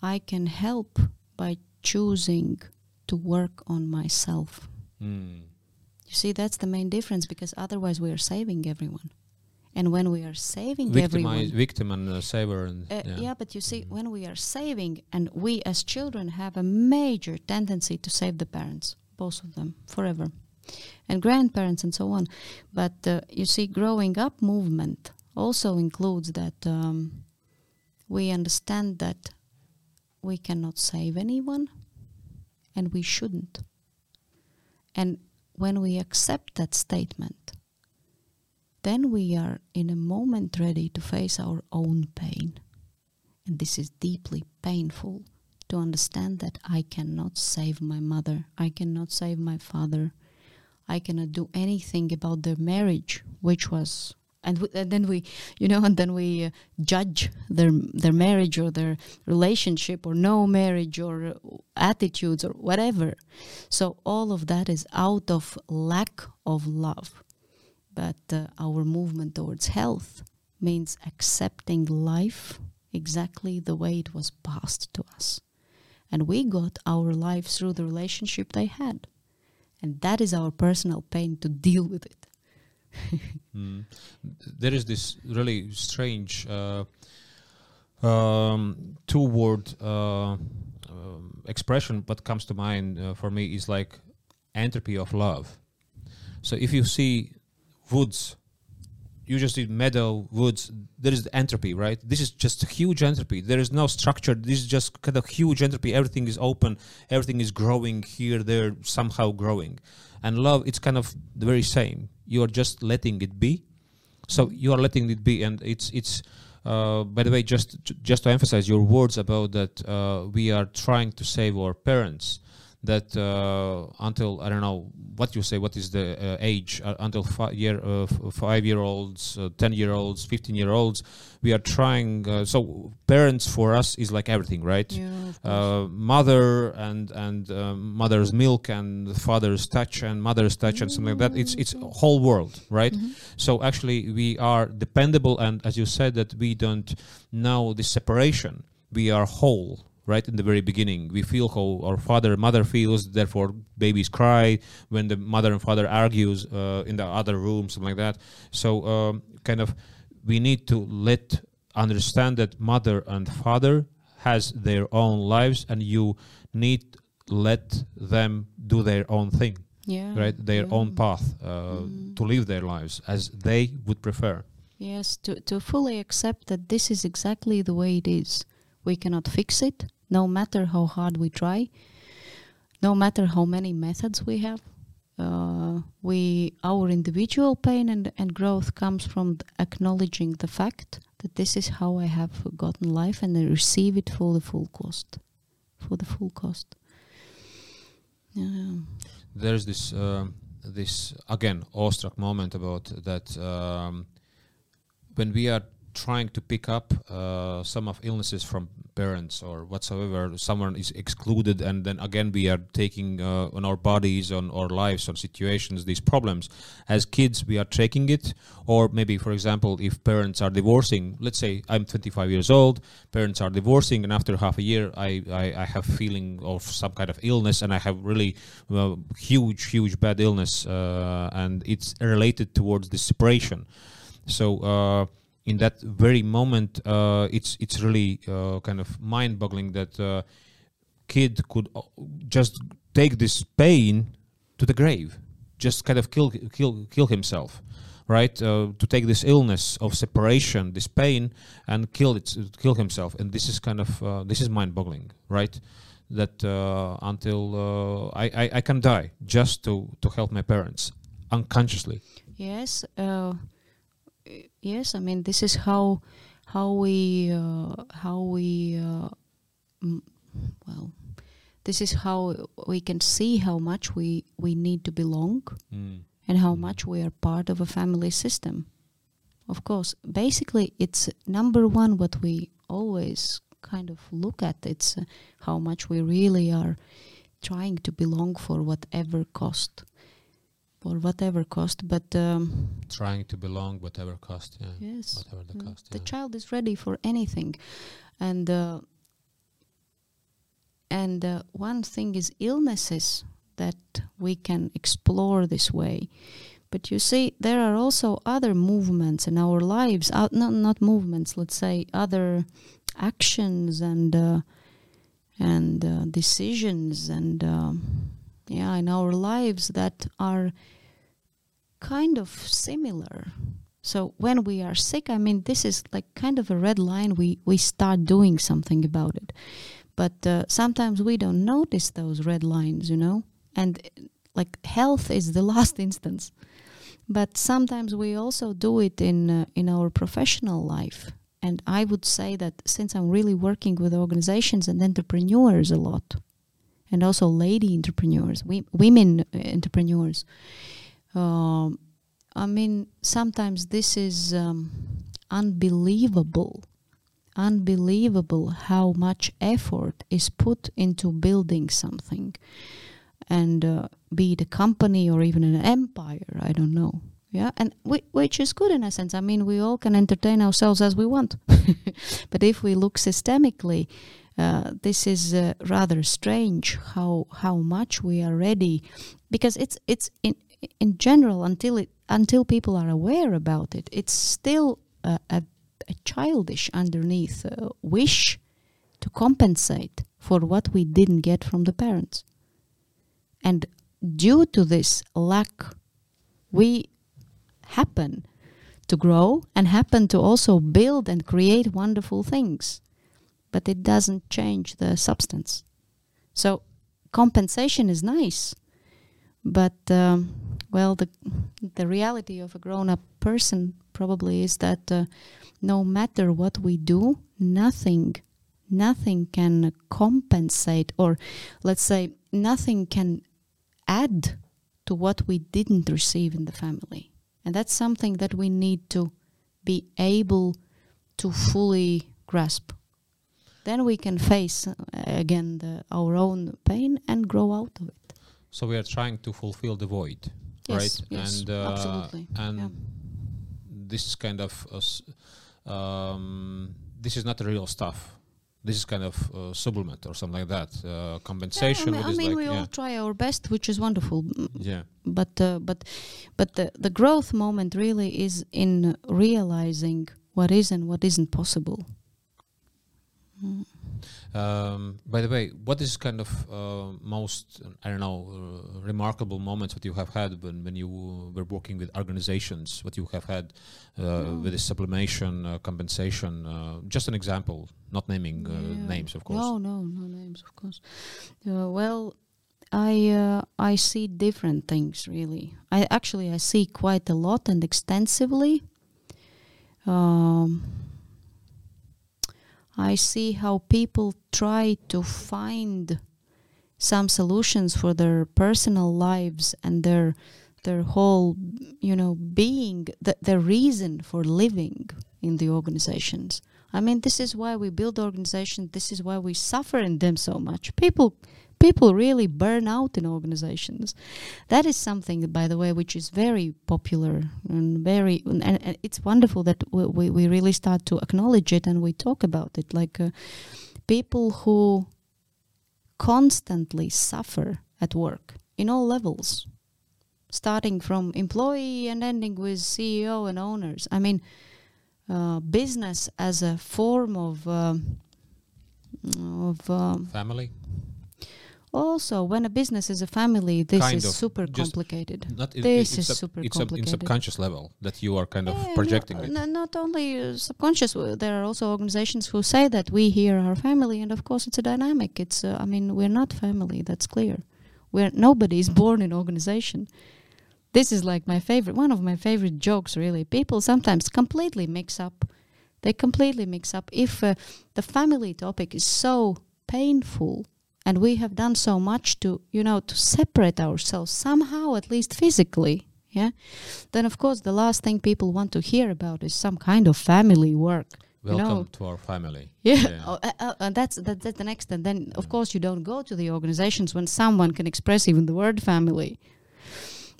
B: I can help by choosing to work on myself.
A: Mm.
B: You see, that's the main difference because otherwise we are saving everyone, and when we are saving
A: victimize
B: everyone,
A: victim and uh, saver and
B: uh,
A: yeah.
B: yeah. but you see, when we are saving, and we as children have a major tendency to save the parents, both of them, forever, and grandparents and so on. But uh, you see, growing up movement also includes that um, we understand that we cannot save anyone, and we shouldn't. And when we accept that statement, then we are in a moment ready to face our own pain. And this is deeply painful to understand that I cannot save my mother, I cannot save my father, I cannot do anything about their marriage, which was. And, w- and then we, you know, and then we uh, judge their their marriage or their relationship or no marriage or uh, attitudes or whatever. So all of that is out of lack of love. But uh, our movement towards health means accepting life exactly the way it was passed to us. And we got our life through the relationship they had. And that is our personal pain to deal with it.
A: Mm. There is this really strange uh, um, two-word uh, um, expression. What comes to mind uh, for me is like entropy of love. So if you see woods. You just see meadow woods. There is entropy right? This is just huge entropy. There is no structure. This is just kind of huge entropy. Everything is open. Everything is growing here there somehow growing. And love it's kind of the very same. You are just letting it be. So you are letting it be and it's it's uh, by the way just just to emphasize your words about that uh, we are trying to save our parents that uh, until I don't know what you say, what is the uh, age uh, until five year uh, five year olds, uh, ten year olds, fifteen year olds, we are trying. Uh, so parents for us is like everything, right?
B: Yeah,
A: mother and and mother's milk and father's touch and mother's touch and something like that. It's it's whole world, right?
B: Mm-hmm.
A: So actually we are dependable, and as you said that we don't know the separation. We are whole right in the very beginning. We feel how our father and mother feels, therefore babies cry when the mother and father argues uh, in the other room, something like that. So um, kind of we need to let understand that mother and father has their own lives and you need let them do their own thing
B: yeah,
A: right their
B: yeah.
A: own path uh,
B: Mm.
A: to live their lives as they would prefer
B: Yes, to, to fully accept that this is exactly the way it is. We cannot fix it, no matter how hard we try, no matter how many methods we have. Uh, we our individual pain and, and growth comes from acknowledging the fact that this is how I have gotten life and I receive it for the full cost, for the full cost. Yeah.
A: there's this um, this again awestruck moment about that um, when we are trying to pick up uh, some of illnesses from parents or whatsoever. Someone is excluded and then again we are taking uh, on our bodies on our lives on situations these problems. As kids we are taking it. Or maybe for example if parents are divorcing let's say i'm 25 years old parents are divorcing and after half a year i i, I have feeling of some kind of illness and i have really huge huge bad illness uh, and it's related towards the separation so uh, in that very moment uh, it's it's really uh, kind of mind-boggling that uh, kid could uh, just take this pain to the grave just kind of kill kill kill himself right? Uh, to take this illness of separation this pain and kill it kill himself. And this is kind of this is mind-boggling right? That until I, I I can die just to to help my parents unconsciously.
B: Yes, yes. I mean, this is how how we uh, how we uh, m- well, this is how we can see how much we we need to belong and how
A: Mm.
B: much we are part of a family system. Of course, basically, it's number one what we always kind of look at. It's uh, how much we really are trying to belong for whatever cost, for whatever cost. But um,
A: trying to belong whatever cost yeah
B: yes,
A: whatever the
B: Mm,
A: cost
B: the
A: yeah.
B: child is ready for anything and uh, and uh, one thing is illnesses that we can explore this way but you see there are also other movements in our lives out not not movements let's say other actions and uh, and uh, decisions and um yeah in our lives that are kind of similar so when we are sick, I mean, this is like kind of a red line. We we start doing something about it, but uh, sometimes we don't notice those red lines, you know. And like health is the last instance, but sometimes we also do it in uh, in our professional life. And I would say that since I'm really working with organizations and entrepreneurs a lot, and also lady entrepreneurs, we, women uh, entrepreneurs. Um, I mean, sometimes this is um, unbelievable. Unbelievable how much effort is put into building something, and uh, be it a company or even an empire. I don't know. Yeah, and whi- which is good in a sense. I mean, we all can entertain ourselves as we want, but if we look systemically, uh, this is uh, rather strange how how much we are ready, because it's it's in in general until it until people are aware about it, it's still a, a, a childish underneath uh, wish to compensate for what we didn't get from the parents. And due to this lack, we happen to grow and happen to also build and create wonderful things. But it doesn't change the substance. So compensation is nice, but um, well, the the reality of a grown-up person probably is that uh, no matter what we do, nothing, nothing can compensate, or let's say, nothing can add to what we didn't receive in the family. And that's something that we need to be able to fully grasp. Then we can face uh, again the, our own pain and grow out of it.
A: So we are trying to fulfill the void,
B: Yes,
A: right?
B: yes,
A: and uh,
B: absolutely,
A: and
B: yeah.
A: this is kind of uh, um, this is not the real stuff. This is kind of uh, sublimate or something like that. Uh, compensation.
B: Yeah, I mean, I mean
A: like,
B: we
A: yeah,
B: all try our best, which is wonderful.
A: Yeah.
B: But uh, but but the the growth moment really is in realizing what is and what isn't possible. Mm.
A: Um, by the way, what is kind of uh, most I don't know uh, remarkable moments that you have had when, when you were working with organizations? What you have had uh,
B: Oh.
A: with this sublimation, uh, compensation? Uh, just an example, not naming uh,
B: Yeah.
A: names, of course.
B: No, no, no names, of course. Uh, well, I uh, I see different things really. I actually I see quite a lot and extensively. Um, I see how people try to find some solutions for their personal lives and their their whole you know being the, the reason for living in the organizations. I mean this is why we build organizations. This is why we suffer in them so much. People people really burn out in organizations. That is something by the way which is very popular and very and, and it's wonderful that we, we, really start to acknowledge it and we talk about it. Like uh, people who constantly suffer at work in all levels starting from employee and ending with ceo and owners. I mean uh, business as a form of um, of um,
A: Family,
B: also when a business is a family this
A: Kind
B: is super complicated
A: not
B: This
A: it's
B: is
A: sub-
B: super
A: it's
B: complicated.
A: subconscious level that you are kind of
B: Yeah,
A: projecting
B: no,
A: it.
B: no- not only uh, subconscious, there are also organizations who say that we here are family, and of course it's a dynamic. It's, uh, I mean, we're not family. That's clear. We're nobody is born in organization. This is like my favorite, one of my favorite jokes. Really, people sometimes completely mix up. They completely mix up. If uh, the family topic is so painful, and we have done so much to, you know, to separate ourselves somehow, at least physically, yeah then of course the last thing people want to hear about is some kind of family work you
A: Welcome
B: know.
A: to our family.
B: yeah,
A: Yeah.
B: Oh, uh, uh, uh, that's that, that's the next and then of course you don't go to the organizations when someone can express even the word family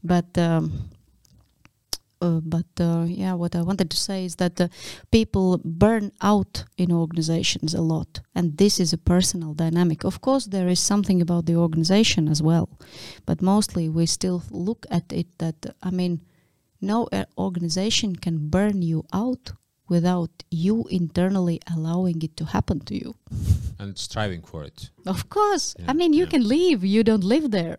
B: but um, uh, but uh, yeah what i wanted to say is that uh, people burn out in organizations a lot and this is a personal dynamic of course there is something about the organization as well but mostly we still look at it that i mean no uh, organization can burn you out without you internally allowing it to happen to you
A: and striving for it.
B: of course.
A: Yeah,
B: I mean, you
A: yeah.
B: can leave, you don't live there.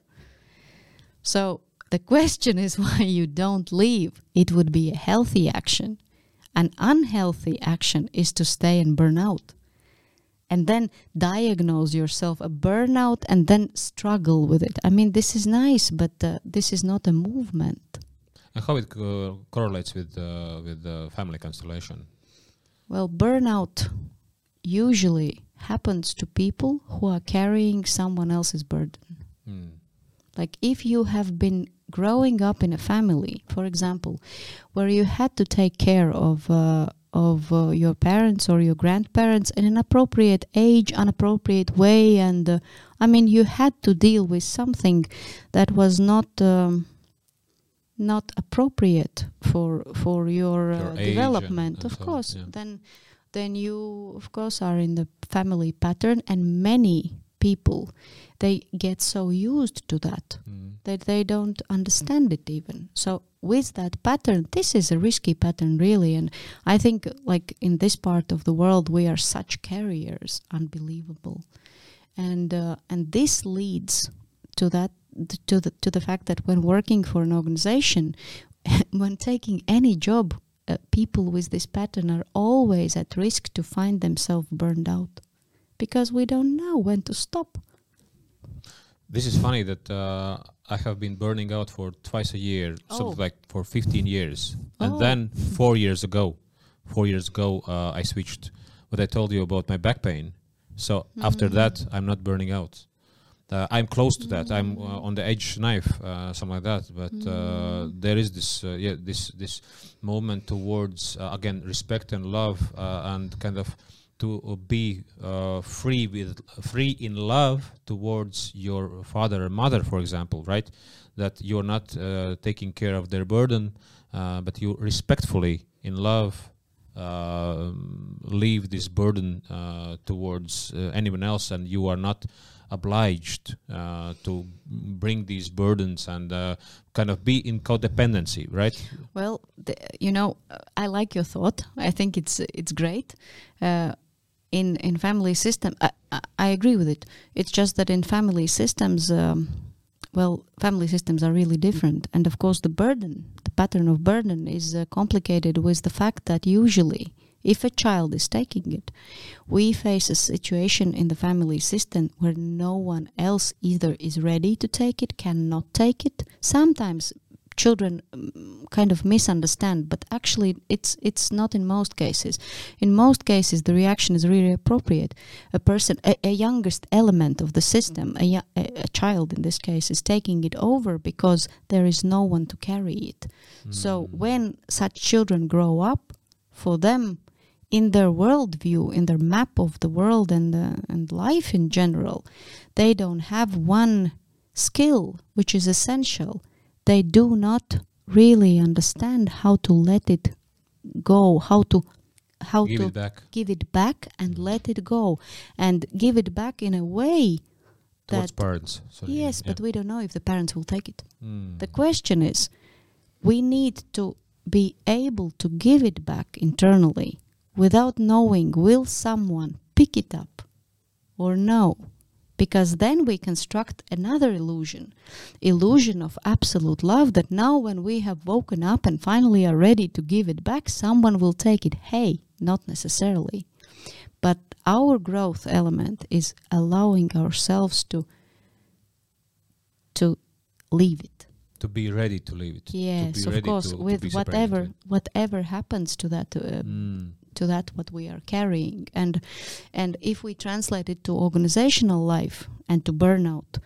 B: So the question is why you don't leave. It would be a healthy action. An unhealthy action is to stay and burn out. And then diagnose yourself a burnout and then struggle with it. I mean, this is nice, but uh, this is not a movement.
A: And how it uh, correlates with uh, with the family constellation?
B: Well, burnout usually happens to people who are carrying someone else's burden.
A: Hmm.
B: Like if you have been growing up in a family, for example, where you had to take care of uh, of uh, your parents or your grandparents in an appropriate age, unappropriate way, and uh, I mean you had to deal with something that was not. Um, not appropriate for for your, uh,
A: Your
B: development of
A: so
B: course
A: yeah.
B: then then you of course are in the family pattern and many people they get so used to that
A: Hmm.
B: that they don't understand it even so with that pattern this is a risky pattern really and i think like in this part of the world we are such carriers unbelievable and uh, and this leads to that to the to the fact that when working for an organization when taking any job uh, people with this pattern are always at risk to find themselves burned out because we don't know when to stop.
A: This is funny that uh, I have been burning out for twice a year, something
B: Oh.
A: like for 15 years. And
B: Oh.
A: then four years ago, four years ago, uh, I switched what I told you about my back pain. So after
B: Mm.
A: that, I'm not burning out. Uh, I'm close to that. I'm
B: Mm.
A: uh, on the edge knife, uh, something like that. But uh,
B: Mm.
A: there is this, uh, yeah, this this movement towards uh, again respect and love, uh, and kind of to be uh, free with free in love towards your father and mother, for example, right? That you're not uh, taking care of their burden, uh, but you respectfully in love um, leave this burden uh, towards uh, anyone else, and you are not obliged uh, to bring these burdens and kind of be in codependency, right?
B: Well, the, you know, I like your thought. I think it's it's great. In in family system, I, I, I agree with it. It's just that in family systems, um, well, family systems are really different, and of course, the burden, the pattern of burden, is uh, complicated with the fact that usually, if a child is taking it, we face a situation in the family system where no one else either is ready to take it, cannot take it. Sometimes children um, kind of misunderstand, but actually it's it's not in most cases. In most cases, the reaction is really appropriate. A person, a, a youngest element of the system, a, a, a child in this case, is taking it over because there is no one to carry it. So when such children grow up, for them, in their worldview, in their map of the world and uh, and life in general, they don't have one skill which is essential. They do not really understand how to let it go, how to how
A: give
B: to
A: it back
B: give it back and let it go, and give it back in a way
A: towards
B: that
A: parents. So
B: yes,
A: yeah.
B: but we don't know if the parents will take it.
A: Mm.
B: The question is, we need to be able to give it back internally without knowing will someone pick it up or no. Because then we construct another illusion, illusion of absolute love that now when we have woken up and finally are ready to give it back, someone will take it. Hey, not necessarily. But our growth element is allowing ourselves to to leave it.
A: to be ready to leave it. to
B: Yes,
A: be
B: of
A: ready
B: course.
A: to- to
B: with
A: be
B: whatever whatever happens to that uh,
A: Mm.
B: To that what we are carrying, and and if we translate it to organizational life and to burnout,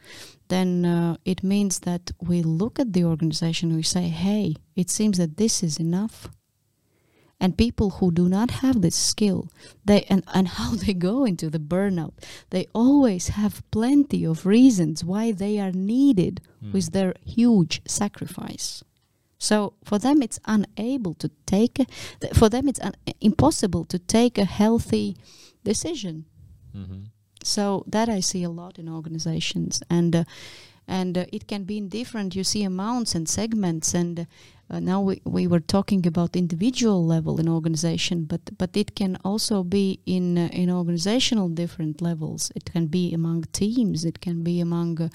B: then uh, it means that we look at the organization we say, hey, it seems that this is enough. And people who do not have this skill, they and, and how they go into the burnout, they always have plenty of reasons why they are needed
A: Mm.
B: with their huge sacrifice. So for them, it's unable to take. A, th- for them, it's un- impossible to take a healthy decision.
A: Mhm.
B: So that I see a lot in organizations, and uh, and uh, it can be in different. You see amounts and segments, and uh, now we, we were talking about individual level in organization, but but it can also be in uh, in organizational different levels. It can be among teams. It can be among. Uh,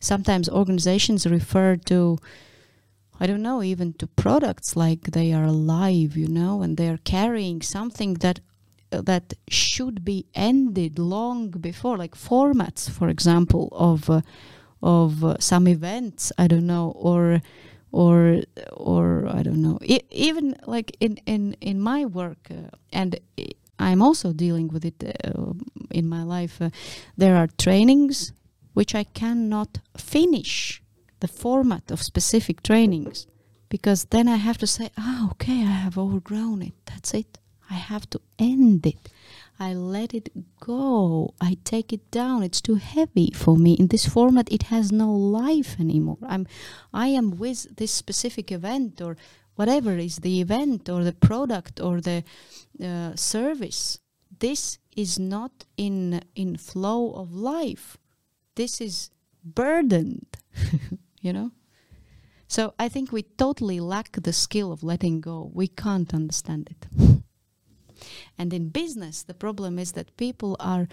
B: sometimes organizations refer to. I don't know, even to products like they are alive, you know, and they are carrying something that uh, that should be ended long before, like formats, for example, of uh, of uh, some events. I don't know, or or or I don't know. E- even like in in in my work, uh, and i- I'm also dealing with it uh, in my life. Uh, there are trainings which I cannot finish the format of specific trainings because then I have to say, ah, okay, I have overgrown it. That's it. I have to end it. I let it go. I take it down. It's too heavy for me. In this format, it has no life anymore. I'm, I am with this specific event or whatever is the event or the product or the uh, service. This is not in in flow of life. This is burdened. you know. So I think we totally lack the skill of letting go. We can't understand it. And in business, the problem is that people are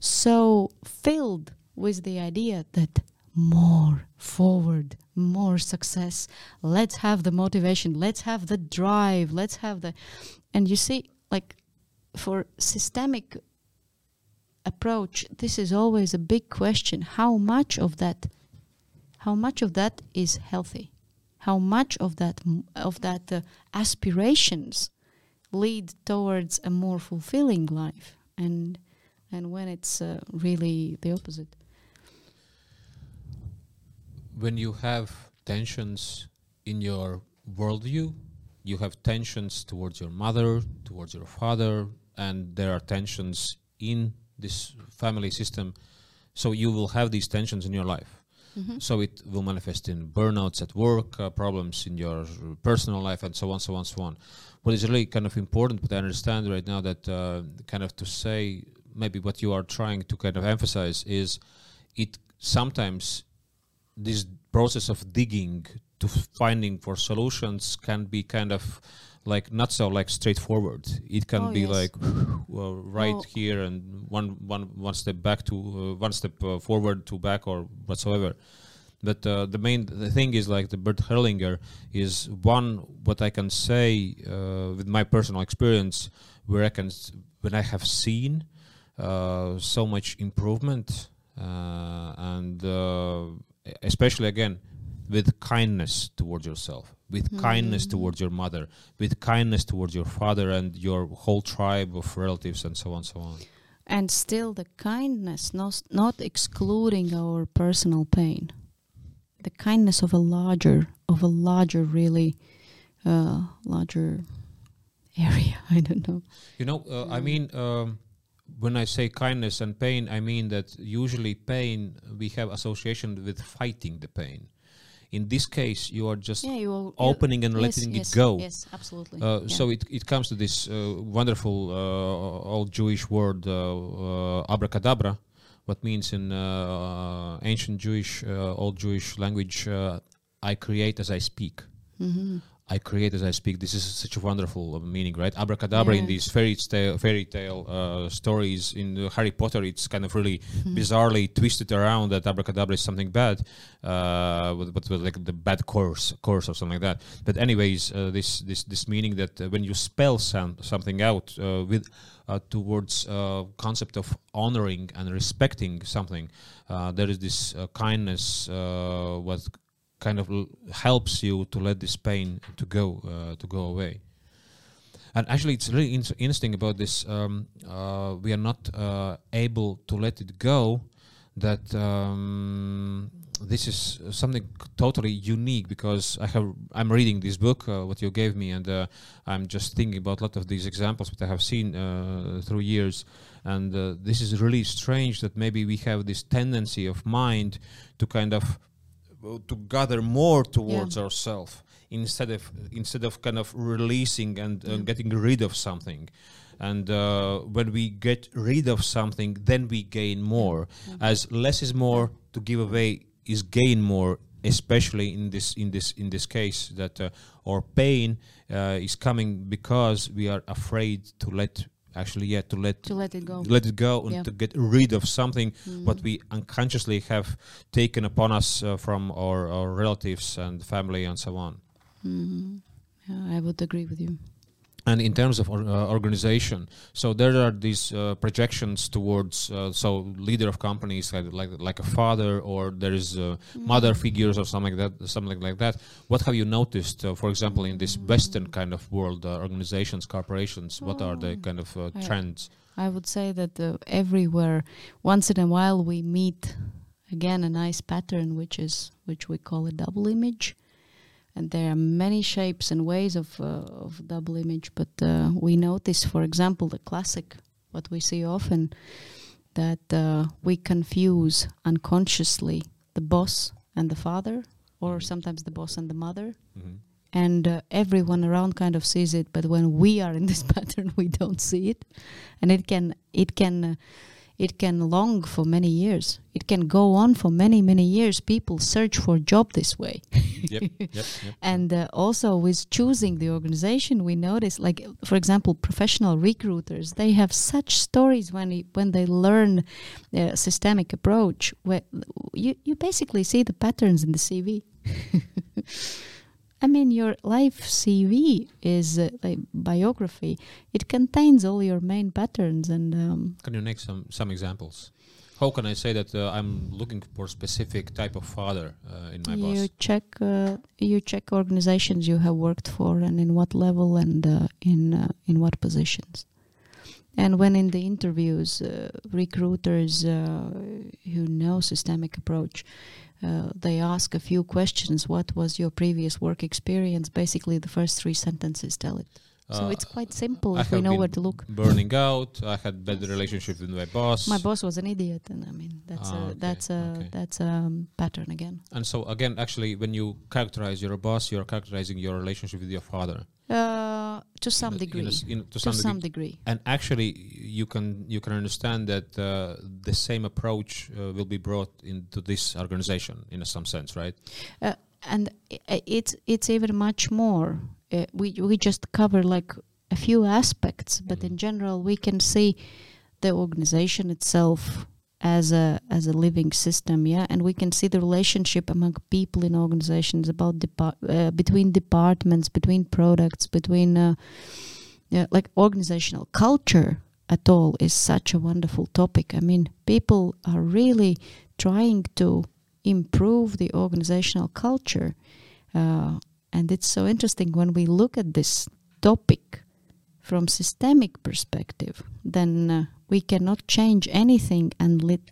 B: so filled with the idea that more, forward, more success let's have the motivation let's have the drive let's have the and you see like for systemic approach this is always a big question how much of that how much of that is healthy how much of that of that uh, aspirations lead towards a more fulfilling life and and when it's uh, really the opposite
A: when you have tensions in your worldview, you have tensions towards your mother, towards your father, and there are tensions in this family system. So you will have these tensions in your life.
B: Mm-hmm.
A: So it will manifest in burnouts at work, uh, problems in your personal life, and so on, so on, so on. What is really kind of important, but I understand right now that uh, kind of to say maybe what you are trying to kind of emphasize is it sometimes this process of digging to finding for solutions can be kind of like not so like straightforward. It can
B: Oh,
A: be
B: yes.
A: like well, right here and one one one step back to uh, one step uh, forward to back or whatsoever. But uh, the main the thing is like the Bert Hellinger is one what I can say uh, with my personal experience where I can s- when I have seen uh, so much improvement uh, and uh, especially again with kindness towards yourself with kindness
B: Mhm.
A: towards your mother with kindness towards your father and your whole tribe of relatives and so on so on
B: and still the kindness not, not excluding our personal pain the kindness of a larger of a larger really uh, larger area i don't know
A: You know, uh, I
B: Mm.
A: mean, um, when I say kindness and pain, I mean that usually pain we have association with fighting the pain. In this case, you are just
B: yeah you
A: opening and letting
B: yes,
A: it go.
B: yes absolutely
A: Uh,
B: yeah.
A: So it, it comes to this uh, wonderful uh, old Jewish word uh, uh, abracadabra, what means in uh, ancient Jewish, uh, old Jewish language, uh, I create as I speak.
B: Mhm.
A: I create as I speak. This is such a wonderful uh, meaning, right? Abracadabra in these fairy tale, fairy tale uh, stories in Harry Potter. It's kind of really bizarrely twisted around that abracadabra is something bad, uh, with like the bad course, course or something like that. But anyways, uh, this this this meaning that uh, when you spell some, something out uh, with uh, towards uh, concept of honoring and respecting something, uh, there is this uh, kindness uh, what kind of l- helps you to let this pain to go uh, to go away. And actually it's really in- interesting about this um, uh, we are not uh, able to let it go that um, this is something totally unique because I have I'm reading this book uh, what you gave me and uh, I'm just thinking about a lot of these examples that I have seen uh, through years. And uh, this is really strange that maybe we have this tendency of mind to kind of to gather more towards ourselves instead of instead of kind of releasing and uh,
B: Yeah.
A: getting rid of something. And uh, when we get rid of something then we gain more. As less is more to give away is gain more especially in this in this in this case that uh, our pain uh, is coming because we are afraid to let actually yeah to let
B: to let it go
A: let it go and
B: Yeah.
A: to get rid of something what
B: Mhm.
A: we unconsciously have taken upon us uh, from our, our relatives and family and so on.
B: Mhm. Yeah, I would agree with you.
A: And in terms of uh, organization, so there are these uh, projections towards uh, so leader of companies like like like a father or there is uh, mother figures or something like that something like that. What have you noticed, uh, for example, in this Western kind of world, uh, organizations, corporations? What are the
B: Oh.
A: kind of uh, trends?
B: I would say that uh, everywhere, once in a while, we meet again a nice pattern, which is which we call a double image, and there are many shapes and ways of uh, of double image. But uh, we notice, for example, the classic, what we see often, that uh, we confuse unconsciously the boss and the father, or sometimes the boss and the mother,
A: Mhm.
B: and uh, everyone around kind of sees it but when we are in this pattern we don't see it and it can it can uh, it can long for many years. It can go on for many many years. People search for job this way.
A: Yep, yep, yep.
B: and uh, also with choosing the organization we notice like for example professional recruiters they have such stories when it, when they learn uh, systemic approach where you, you basically see the patterns in the cv I mean, your life CV is uh, like biography. It contains all your main patterns, and um,
A: Can you make some some examples? How can I say that uh, I'm looking for specific type of father uh, in my
B: you
A: boss?
B: check uh, you check organizations you have worked for, and in what level, and uh, in uh, in what positions. And when in the interviews, uh, recruiters uh, who know systemic approach, uh, they ask a few questions. What was your previous work experience? Basically, the first three sentences tell it. So
A: Uh,
B: it's quite simple
A: I
B: if we know where to look.
A: Burning out. I had bad relationship with my boss.
B: My boss was an idiot, and I mean that's
A: Ah,
B: a
A: okay,
B: that's a
A: okay.
B: that's a um, pattern again.
A: And so again, actually, when you characterize your boss, you're characterizing your relationship with your father.
B: Uh, to some
A: In a- in a
B: degree.
A: in- to
B: To
A: some degree.
B: some degree.
A: And actually, you can you can understand that uh, the same approach uh, will be brought into this organization in some sense, right?
B: Uh, and it's it's even much more. Uh, we we just cover like a few aspects, but in
A: Mhm.
B: general, we can see the organization itself as a as a living system, yeah, and we can see the relationship among people in organizations about depart uh, between departments, between products, between uh, yeah, like organizational culture at all is such a wonderful topic. I mean, people are really trying to improve the organizational culture. Uh, and it's so interesting when we look at this topic from systemic perspective, then uh, we cannot change anything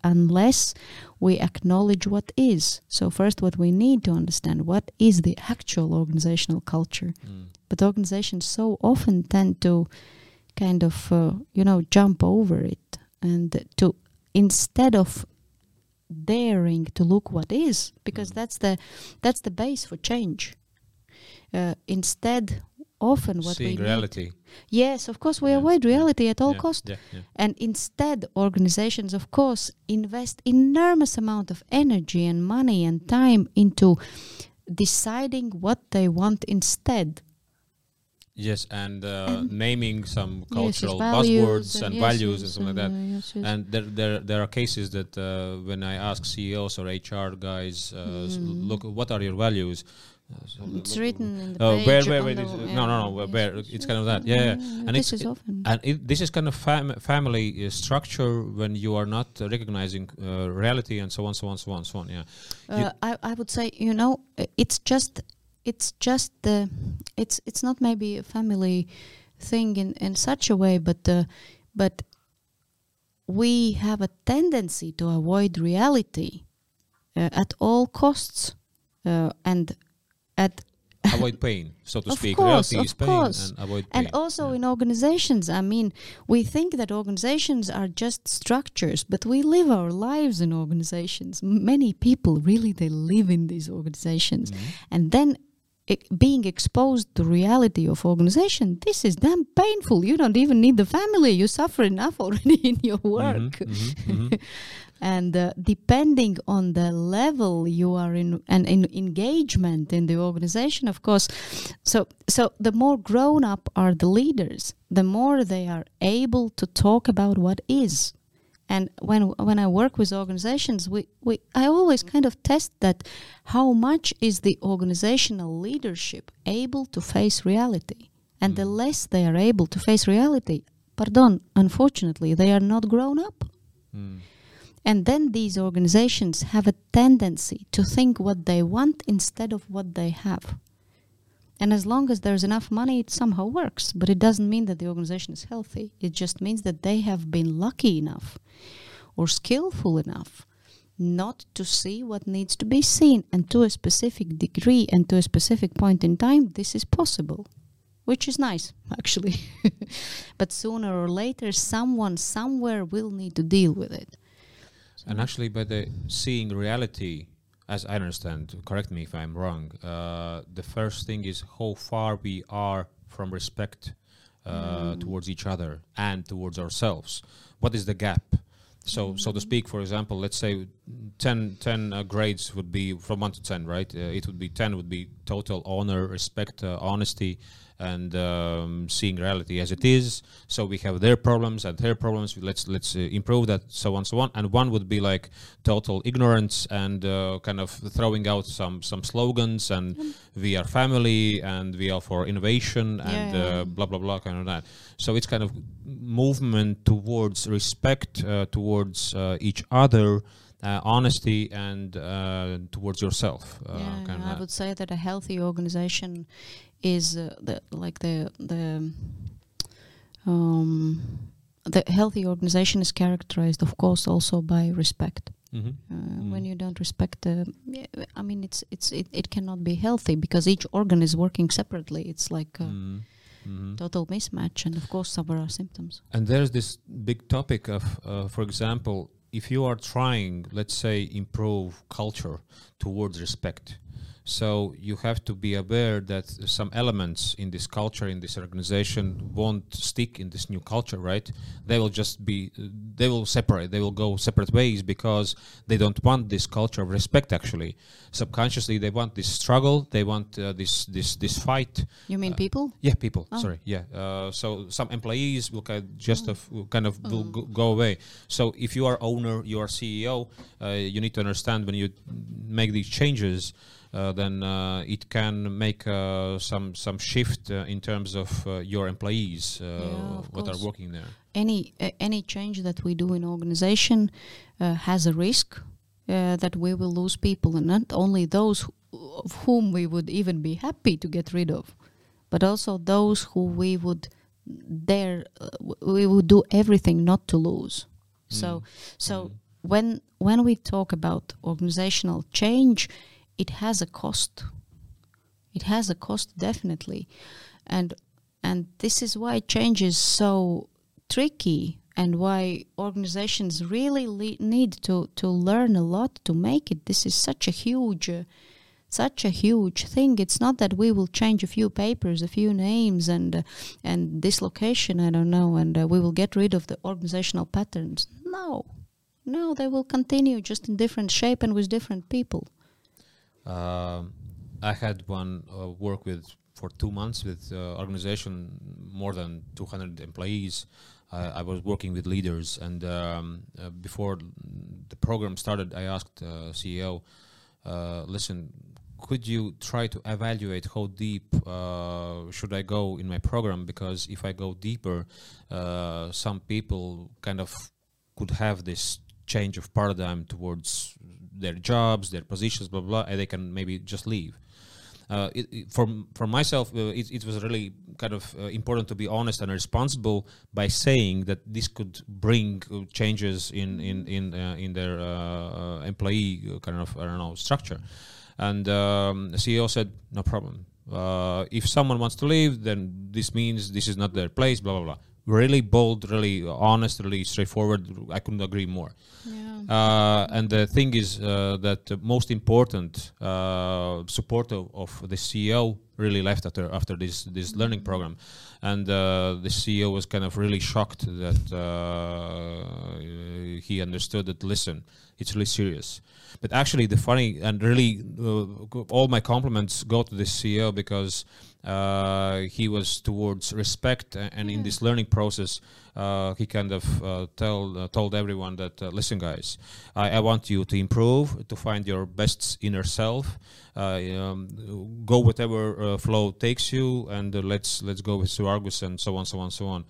B: unless we acknowledge what is. So first what we need to understand what is the actual organizational culture. But organizations so often tend to kind of uh, you know jump over it and to instead of daring to look what is because
A: Mm.
B: that's the that's the base for change uh, instead often what
A: Seeing
B: we need-
A: reality
B: yes of course we
A: Yeah,
B: avoid reality at all
A: yeah,
B: cost
A: Yeah,
B: and instead organizations of course invest enormous amount of energy and money and time into deciding what they want instead
A: Yes, and uh,
B: And-
A: naming some cultural buzzwords and
B: yes,
A: values and something like that.
B: uh.
A: And there, there, there are cases that uh, when I ask CEOs or HR guys, uh,
B: Mm.
A: look, what are your values? So
B: it's written in the
A: Oh,
B: page
A: where, where,
B: on
A: where
B: the-
A: is
B: yeah,
A: No, no, no, where- where? It's kind of that. Yeah, yeah. And
B: this
A: it's-
B: is often
A: And it, this is kind of fam- family uh, structure when you are not uh, recognizing uh, reality and so on, so on, so on, so on. Yeah.
B: Uh, I, I would say you know uh, it's just it's just the it's it's not maybe a family thing in, in such a way but uh, but we have a tendency to avoid reality uh, at all costs uh, and at
A: avoid pain, so to
B: Of
A: speak.
B: course,
A: reality
B: of course.
A: and avoid pain.
B: and also
A: yeah.
B: in organizations i mean we think that organizations are just structures but we live our lives in organizations many people really they live in these organizations
A: Mhm.
B: and then e- being exposed to reality of organization this is damn painful you don't even need the family you suffer enough already in your work
A: Mhm, mhm, mhm.
B: and uh, depending on the level you are in and in engagement in the organization of course so so the more grown up are the leaders the more they are able to talk about what is and when when i work with organizations we, we i always kind of test that how much is the organizational leadership able to face reality and the
A: Mm.
B: less they are able to face reality pardon unfortunately they are not grown up
A: Mm.
B: And then these organizations have a tendency to think what they want instead of what they have. And as long as there's enough money, it somehow works. But it doesn't mean that the organization is healthy. It just means that they have been lucky enough or skillful enough not to see what needs to be seen. And to a specific degree and to a specific point in time, this is possible. Which is nice, actually. but sooner or later, someone somewhere will need to deal with it.
A: And actually, by the seeing reality, as I understand, correct me if I'm wrong. Uh, the first thing is how far we are from respect uh,
B: Mm.
A: towards each other and towards ourselves. What is the gap? So, so to speak, for example, let's say 10, 10 uh, grades would be from 1 to 10, right? Uh, it would be 10 would be total honor, respect, uh, honesty, and um, seeing reality as it is. So we have their problems and their problems. Let's let's uh, improve that, so on, so on. And one would be like total ignorance and uh, kind of throwing out some some slogans and
B: Mm.
A: we are family and we are for innovation and
B: Yeah, yeah.
A: Uh, blah blah blah kind of that. So it's kind of movement towards respect uh, towards uh, each other. Uh, honesty and uh, towards yourself. Uh,
B: yeah,
A: kind of
B: I
A: that.
B: would say that a healthy organization is uh, the like the the um, the healthy organization is characterized, of course, also by respect.
A: Mhm.
B: Uh, When
A: Mm.
B: you don't respect yeah, I mean, it's it's it, it cannot be healthy because each organ is working separately. It's like a
A: Mm. Mhm.
B: total mismatch, and of course, there are symptoms.
A: And there's this big topic of, uh, for example, if you are trying, let's say, improve culture towards respect, so you have to be aware that some elements in this culture, in this organization, won't stick in this new culture, right? They will just be, they will separate, they will go separate ways because they don't want this culture of respect. Actually, subconsciously, they want this struggle, they want uh, this this this fight,
B: You mean
A: Uh,
B: people?
A: yeah, people.
B: Oh.
A: Sorry. Yeah. Uh, so some employees will kind of just
B: Oh.
A: of, kind of will
B: Oh.
A: go, go away. So if you are owner, you are CEO, uh, you need to understand when you make these changes, uh, then uh, it can make uh, some some shift uh, in terms of uh, your employees uh,
B: Yeah, of
A: what are working there.
B: any uh, any change that we do in organization uh, has a risk uh, that we will lose people and not only those who, of whom we would even be happy to get rid of but also those who we would dare uh, we would do everything not to lose so
A: Mm.
B: so
A: Mm.
B: when when we talk about organizational change it has a cost. It has a cost definitely. And and this is why change is so tricky and why organizations really le- need to to learn a lot to make it. This is such a huge uh, such a huge thing. It's not that we will change a few papers a few names and uh, and this location i don't know and uh, we will get rid of the organizational patterns. No. No they will continue just in different shape and with different people
A: Um, I had one uh, work with for two months with uh, organization more than 200 employees. I I was working with leaders, and um, uh, before the program started, I asked uh, CEO, uh, "Listen, could you try to evaluate how deep uh, should I go in my program? Because if I go deeper, uh, some people kind of could have this change of paradigm towards their jobs, their positions, blah blah, and they can maybe just leave. Uh, it, it, for for myself, uh, it, it was really kind of uh, important to be honest and responsible by saying that this could bring uh, changes in in in uh, in their uh, employee kind of I don't know structure. And um, the CEO said, no problem. If someone wants to leave, then this means this is not their place. Blah blah blah. Really bold, really honest, really straightforward. I couldn't agree more.
B: yeah
A: Uh, and the thing is uh, that the most important uh, support of, of the CEO really left after after this this learning program, and uh, the CEO was kind of really shocked that uh, he understood that. Listen, it's really serious. But actually, the funny and really uh, all my compliments go to the CEO because uh, he was towards respect, and in this learning process, uh, he kind of uh, tell uh, told everyone that uh, listen, guys, I, I want you to improve, to find your best inner self, uh, um, go whatever uh, flow takes you, and uh, let's let's go with Argus and so on, so on, so on.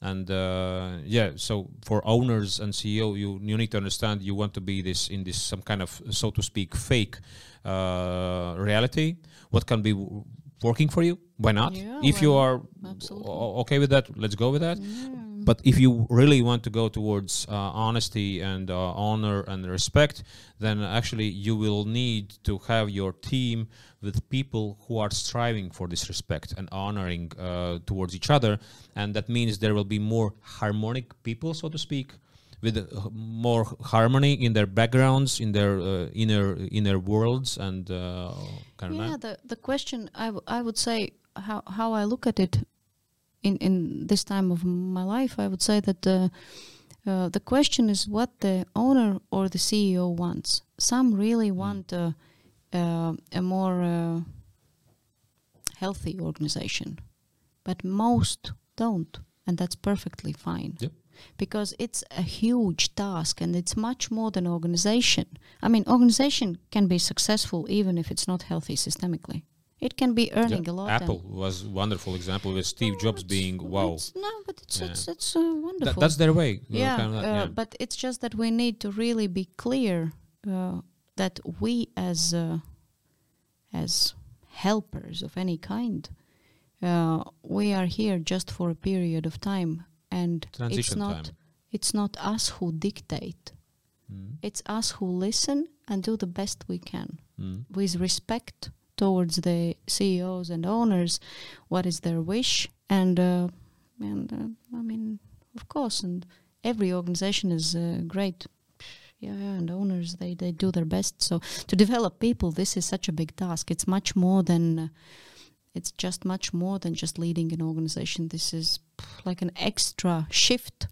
A: And uh, yeah, so for owners and CEO, you you need to understand you want to be this in this some kind of so to speak fake uh, reality. What can be w- working for you? Why not?
B: Yeah,
A: if you are
B: Absolutely.
A: okay with that, let's go with that.
B: Yeah.
A: But if you really want to go towards uh, honesty and uh, honor and respect, then actually you will need to have your team with people who are striving for this respect and honoring uh, towards each other, and that means there will be more harmonic people, so to speak, with uh, more harmony in their backgrounds, in their uh, inner inner worlds, and uh, kind of
B: yeah the, the question I, w- I would say how, how i look at it in, in this time of my life i would say that uh, uh, the question is what the owner or the ceo wants some really want uh, uh, a more uh, healthy organization but most don't, and that's perfectly fine.
A: Yep.
B: Because it's a huge task and it's much more than organization. I mean, organization can be successful even if it's not healthy systemically. It can be earning
A: Yeah,
B: a lot.
A: Apple was a wonderful example with Steve
B: No,
A: Jobs being wow.
B: it's- no, but it's
A: Yeah.
B: it's it's uh, wonderful.
A: That, that's their way.
B: yeah,
A: kind of that,
B: uh,
A: yeah.
B: but it's just that we need to really be clear uh, that we as uh, as helpers of any kind uh, we are here just for a period of time and it's not
A: time.
B: it's not us who dictate
A: Mm,
B: it's us who listen and do the best we can
A: mm.
B: with respect towards the CEOs and owners, what is their wish, and uh, and uh, I mean, of course, and every organization is uh, great. Yeah, yeah, and owners they they do their best. So to develop people, this is such a big task. It's much more than. It's just much more than just leading an organization. This is like an extra shift.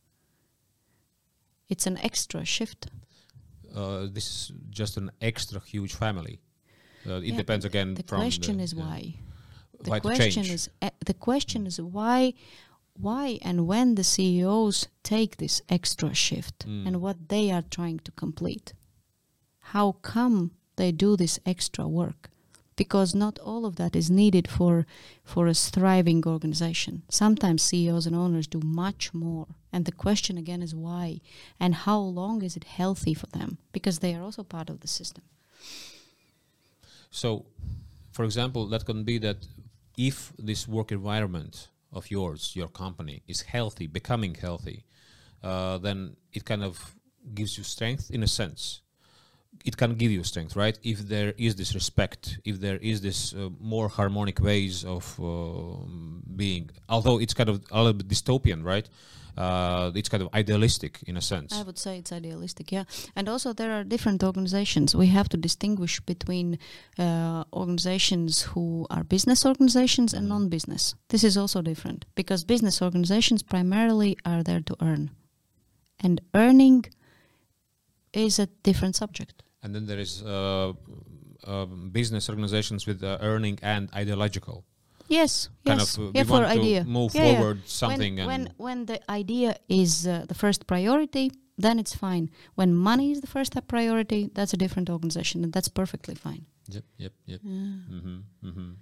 B: It's an extra shift.
A: Uh, this is just an extra huge family. Uh, it
B: Yeah,
A: depends again
B: The
A: from
B: question
A: the,
B: is why. the
A: why
B: question is uh, the question is why why and when the CEOs take this extra shift
A: Mm.
B: and what they are trying to complete. How come they do this extra work? Because not all of that is needed for for a thriving organization. Sometimes CEOs and owners do much more. And the question again is why and how long is it healthy for them? Because they are also part of the system.
A: So, for example, that can be that if this work environment of yours, your company, is healthy, becoming healthy, uh, then it kind of gives you strength in a sense. It can give you strength, right? If there is this respect, if there is this uh, more harmonic ways of um being, although it's kind of a little bit dystopian, right? Uh, it's kind of idealistic in a sense.
B: I would say it's idealistic, yeah. And also, there are different organizations. We have to distinguish between uh, organizations who are business organizations and
A: Mhm.
B: non business. This is also different because business organizations primarily are there to earn. And earning is a different subject.
A: And then there is uh, um, business organizations with uh, earning and ideological.
B: Yes,
A: Kind
B: yes.
A: of, uh,
B: yeah, for idea.
A: move
B: Yeah, yeah.
A: forward something
B: when,
A: and
B: when when the idea is uh, the first priority, then it's fine. When money is the first priority, that's a different organization, and that's perfectly fine.
A: yep, yep, yep.
B: Yeah.
A: hmm hmm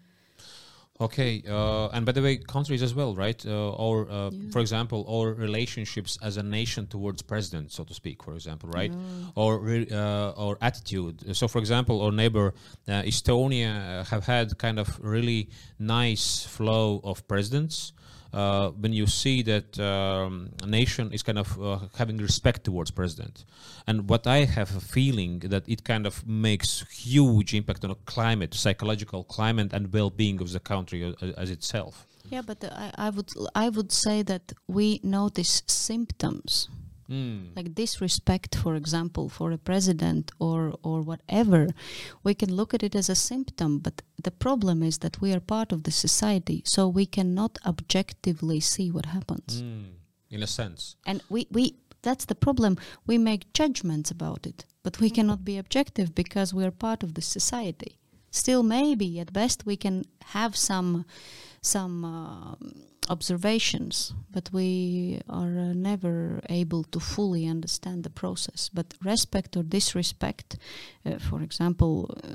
A: Okay, uh, and by the way, countries as well, right? Uh, or, uh,
B: Yeah.
A: for example, our relationships as a nation towards president, so to speak, for example, right?
B: Yeah.
A: or uh, or attitude. So, for example, our neighbor uh, Estonia uh, have had kind of really nice flow of presidents. Uh, when you see that um, a nation is kind of uh, having respect towards president, and what I have a feeling that it kind of makes huge impact on the climate, psychological climate, and well-being of the country as, as itself.
B: Yeah, but uh, I, I would I would say that we notice symptoms
A: Mm.
B: like disrespect, for example, for a president or or whatever. We can look at it as a symptom, but the problem is that we are part of the society, so we cannot objectively see what happens.
A: Mm. In a sense.
B: And we we that's the problem. We make judgments about it, but we cannot be objective because we are part of the society. Still, maybe at best we can have some some um observations, but we are uh, never able to fully understand the process. But respect or disrespect, uh, for example, uh,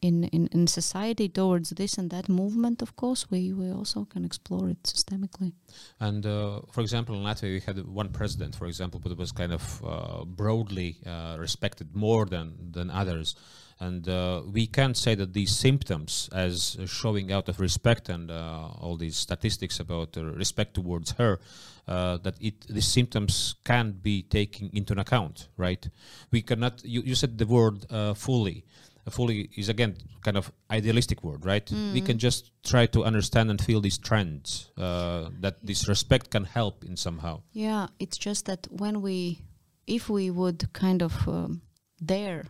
B: in, in in society towards this and that movement, of course, we we also can explore it systemically.
A: And uh, for example, in Latvia, we had one president, for example, but it was kind of uh, broadly respected more than than others. And uh, we can't say that these symptoms, as showing out of respect and uh, all these statistics about uh, respect towards her, uh, that it these symptoms can't be taken into account, right? We cannot. You, you said the word uh, fully. Fully is again kind of idealistic word, right? We can just try to understand and feel these trends. Uh, that this respect can help in somehow.
B: Yeah, it's just that when we, if we would kind of um, dare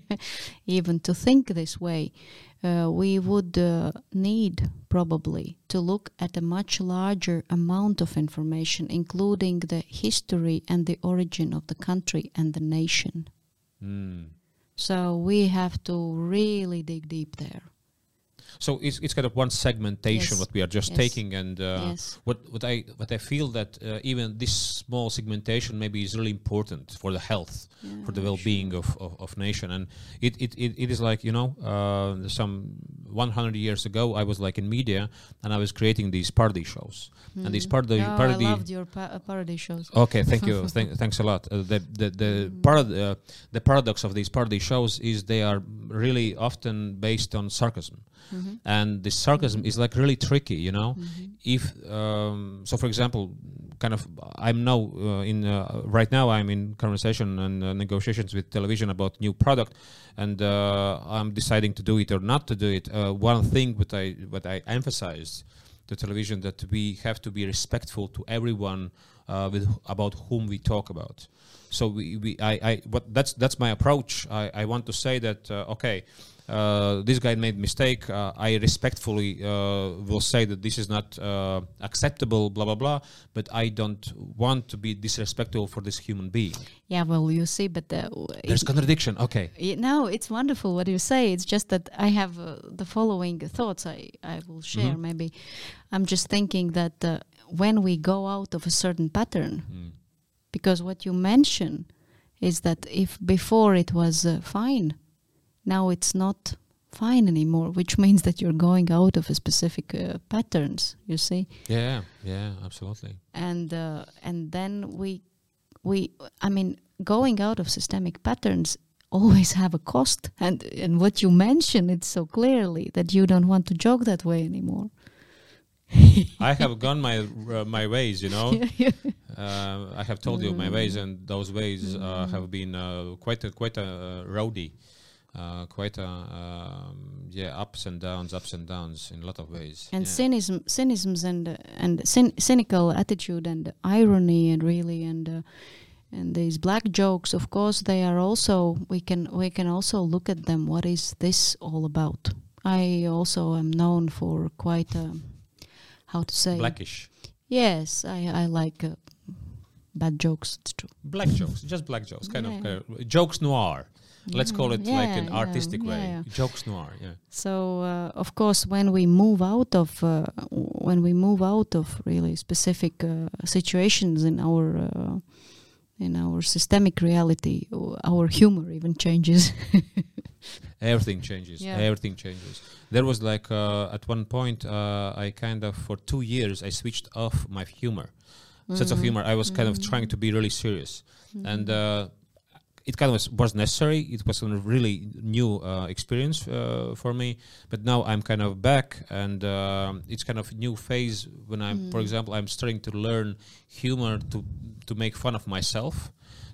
B: even to think this way, uh, we would uh, need probably to look at a much larger amount of information, including the history and the origin of the country and the nation.
A: Mm.
B: So we have to really dig deep there.
A: So it's, it's kind of one segmentation
B: Yes.
A: what we are just
B: Yes.
A: taking, and uh,
B: yes.
A: what what I what I feel that uh, even this small segmentation maybe is really important for the health, for the well-being of, of, of nation, and it, it, it, it is like you know uh, some 100 years ago I was like in media and I was creating these parody shows, and these
B: Mm.
A: parody
B: Oh,
A: parody.
B: I loved your pa- uh, parody shows.
A: Okay, thank you. Thank, thanks a lot. Uh, the the the, parad- uh, the paradox of these parody shows is they are really often based on sarcasm,
B: Mhm.
A: and the sarcasm is like really tricky. You know,
B: Mhm.
A: if um, so, for example, kind of, I'm now uh, in uh, right now I'm in conversation and uh, negotiations with television about new product, and uh, I'm deciding to do it or not to do it. Uh, one thing that I what I emphasized to television that we have to be respectful to everyone uh, with about whom we talk about. So we, we I, I what that's that's my approach. I, I want to say that uh, okay, this guy made mistake. Uh, I respectfully uh, will say that this is not uh, acceptable. Blah blah blah. But I don't want to be disrespectful for this human being.
B: Yeah, well, you see, but uh, w-
A: There's
B: it-
A: contradiction. Okay.
B: y- no, it's wonderful what you say. It's just that I have uh, the following thoughts I, I will share.
A: Mhm.
B: Maybe I'm just thinking that uh, when we go out of a certain pattern,
A: Mm.
B: because what you mention is that if before it was uh, fine, now it's not fine anymore, which means that you're going out of a specific uh, patterns. You see.
A: Yeah. Yeah. Absolutely.
B: and uh, and then we we i mean going out of systemic patterns always have a cost and and what you mention it so clearly that you don't want to jog that way anymore
A: I have gone my uh, my ways. You know. Uh, I have told you my ways, and those ways uh, have been uh, quite a, quite a uh, rowdy, uh, quite a um, yeah ups and downs, ups and downs in a lot of ways.
B: and
A: yeah.
B: cynicism cynicisms and uh, and cyn- cynical attitude and irony and really and uh, and these black jokes of course they are also we can we can also look at them what is this all about i also am known for quite a how to say
A: blackish,
B: Yes, I I like uh, bad jokes. It's true.
A: black jokes, just black jokes, kind
B: Yeah.
A: of uh, jokes noir. Let's call it like an
B: Yeah, yeah,
A: artistic way.
B: yeah.
A: Jokes noir. Yeah.
B: So uh, of course, when we move out of uh, when we move out of really specific uh, situations in our uh, in our systemic reality, our humor even changes.
A: Everything changes.
B: Yeah.
A: Everything changes. There was like uh, at one point uh, I kind of for two years I switched off my humor, sense of
B: Mhm.
A: humor. I was kind of trying to be really serious, and uh, it kind of was, necessary. It was a really new uh, experience uh, for me. But now I'm kind of back, and um it's kind of a new phase when I'm, for
B: Mm.
A: example, I'm starting to learn humor to to make fun of myself.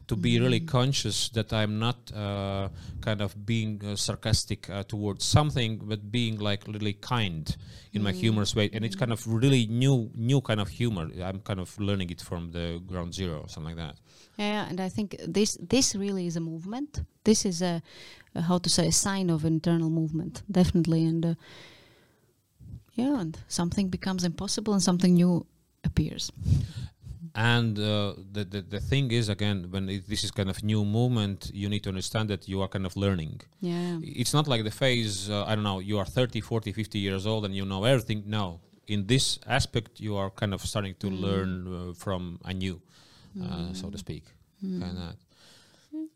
A: To be really
B: Mm.
A: conscious that I'm not uh, kind of being uh, sarcastic uh, towards something, but being like really kind in my
B: Mm.
A: humorous way, and it's kind of really new, new kind of humor. I'm kind of learning it from the ground zero, something like that.
B: Yeah, and I think this this really is a movement. This is a, a how to say a sign of internal movement, definitely. And uh, yeah, and something becomes impossible, and something new appears.
A: And uh, the, the the thing is, again, when it, this is kind of new movement, you need to understand that you are kind of learning.
B: Yeah,
A: It's not like the phase, uh, I don't know, you are 30, 40, 50 years old and you know everything. No, in this aspect, you are kind of starting to
B: Mm.
A: learn uh, from anew, uh, so to speak.
B: Mm.
A: Kind of.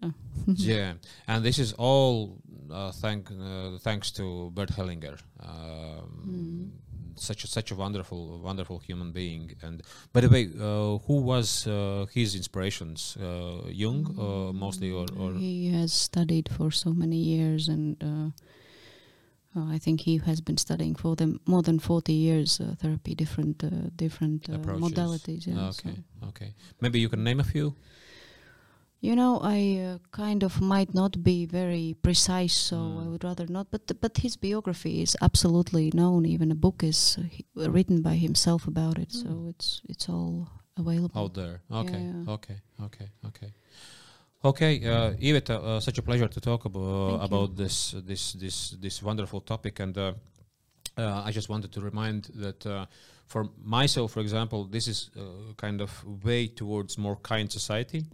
B: Yeah.
A: yeah, and this is all uh, thank uh, thanks to Bert Hellinger. Um,
B: Mm.
A: Such a, such a wonderful wonderful human being. And by the way, uh, who was uh, his inspirations? Uh, Jung, uh, mostly, or, or
B: he has studied for so many years, and uh, uh, I think he has been studying for them more than forty years. Uh, therapy, different uh, different uh, modalities. Yeah, so-
A: okay, okay. Maybe you can name a few.
B: You know, I uh, kind of might not be very precise, so I
A: Mm.
B: would rather not. But but his biography is absolutely known. Even a book is uh, written by himself about it, so
A: Mm.
B: it's it's all available.
A: out there. Okay,
B: Yeah.
A: okay, okay, okay. Okay, uh, Iveta, uh, such a pleasure to talk
B: Thank
A: about
B: you.
A: about this this this this wonderful topic, and uh, uh, I just wanted to remind that uh, for myself, for example, this is uh, kind of way towards more kind society.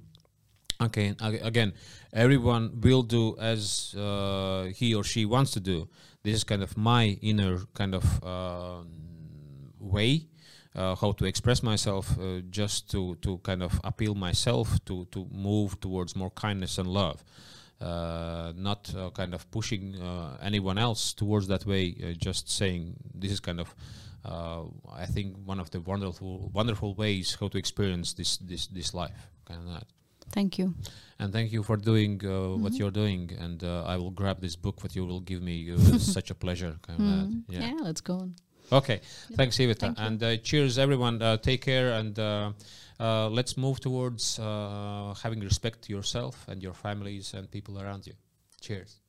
A: Okay, again, everyone will do as uh, he or she wants to do. This is kind of my inner kind of um way uh, how to express myself, uh, just to to kind of appeal myself to to move towards more kindness and love. Uh, not uh, kind of pushing uh, anyone else towards that way. Uh, just saying this is kind of, uh, I think, one of the wonderful wonderful ways how to experience this this this life. Kind of that.
B: Thank you.
A: And thank you for doing uh, what
B: Mhm.
A: you're doing. And uh, I will grab this book that you will give me. It's such a pleasure. Kind of that.
B: Mm.
A: Yeah.
B: Yeah. let's go on.
A: Okay.
B: Yeah.
A: Thanks, Iveta.
B: Thank
A: and uh, cheers, everyone. Uh, take care. And uh, uh, let's move towards uh, having respect to yourself and your families and people around you. Cheers.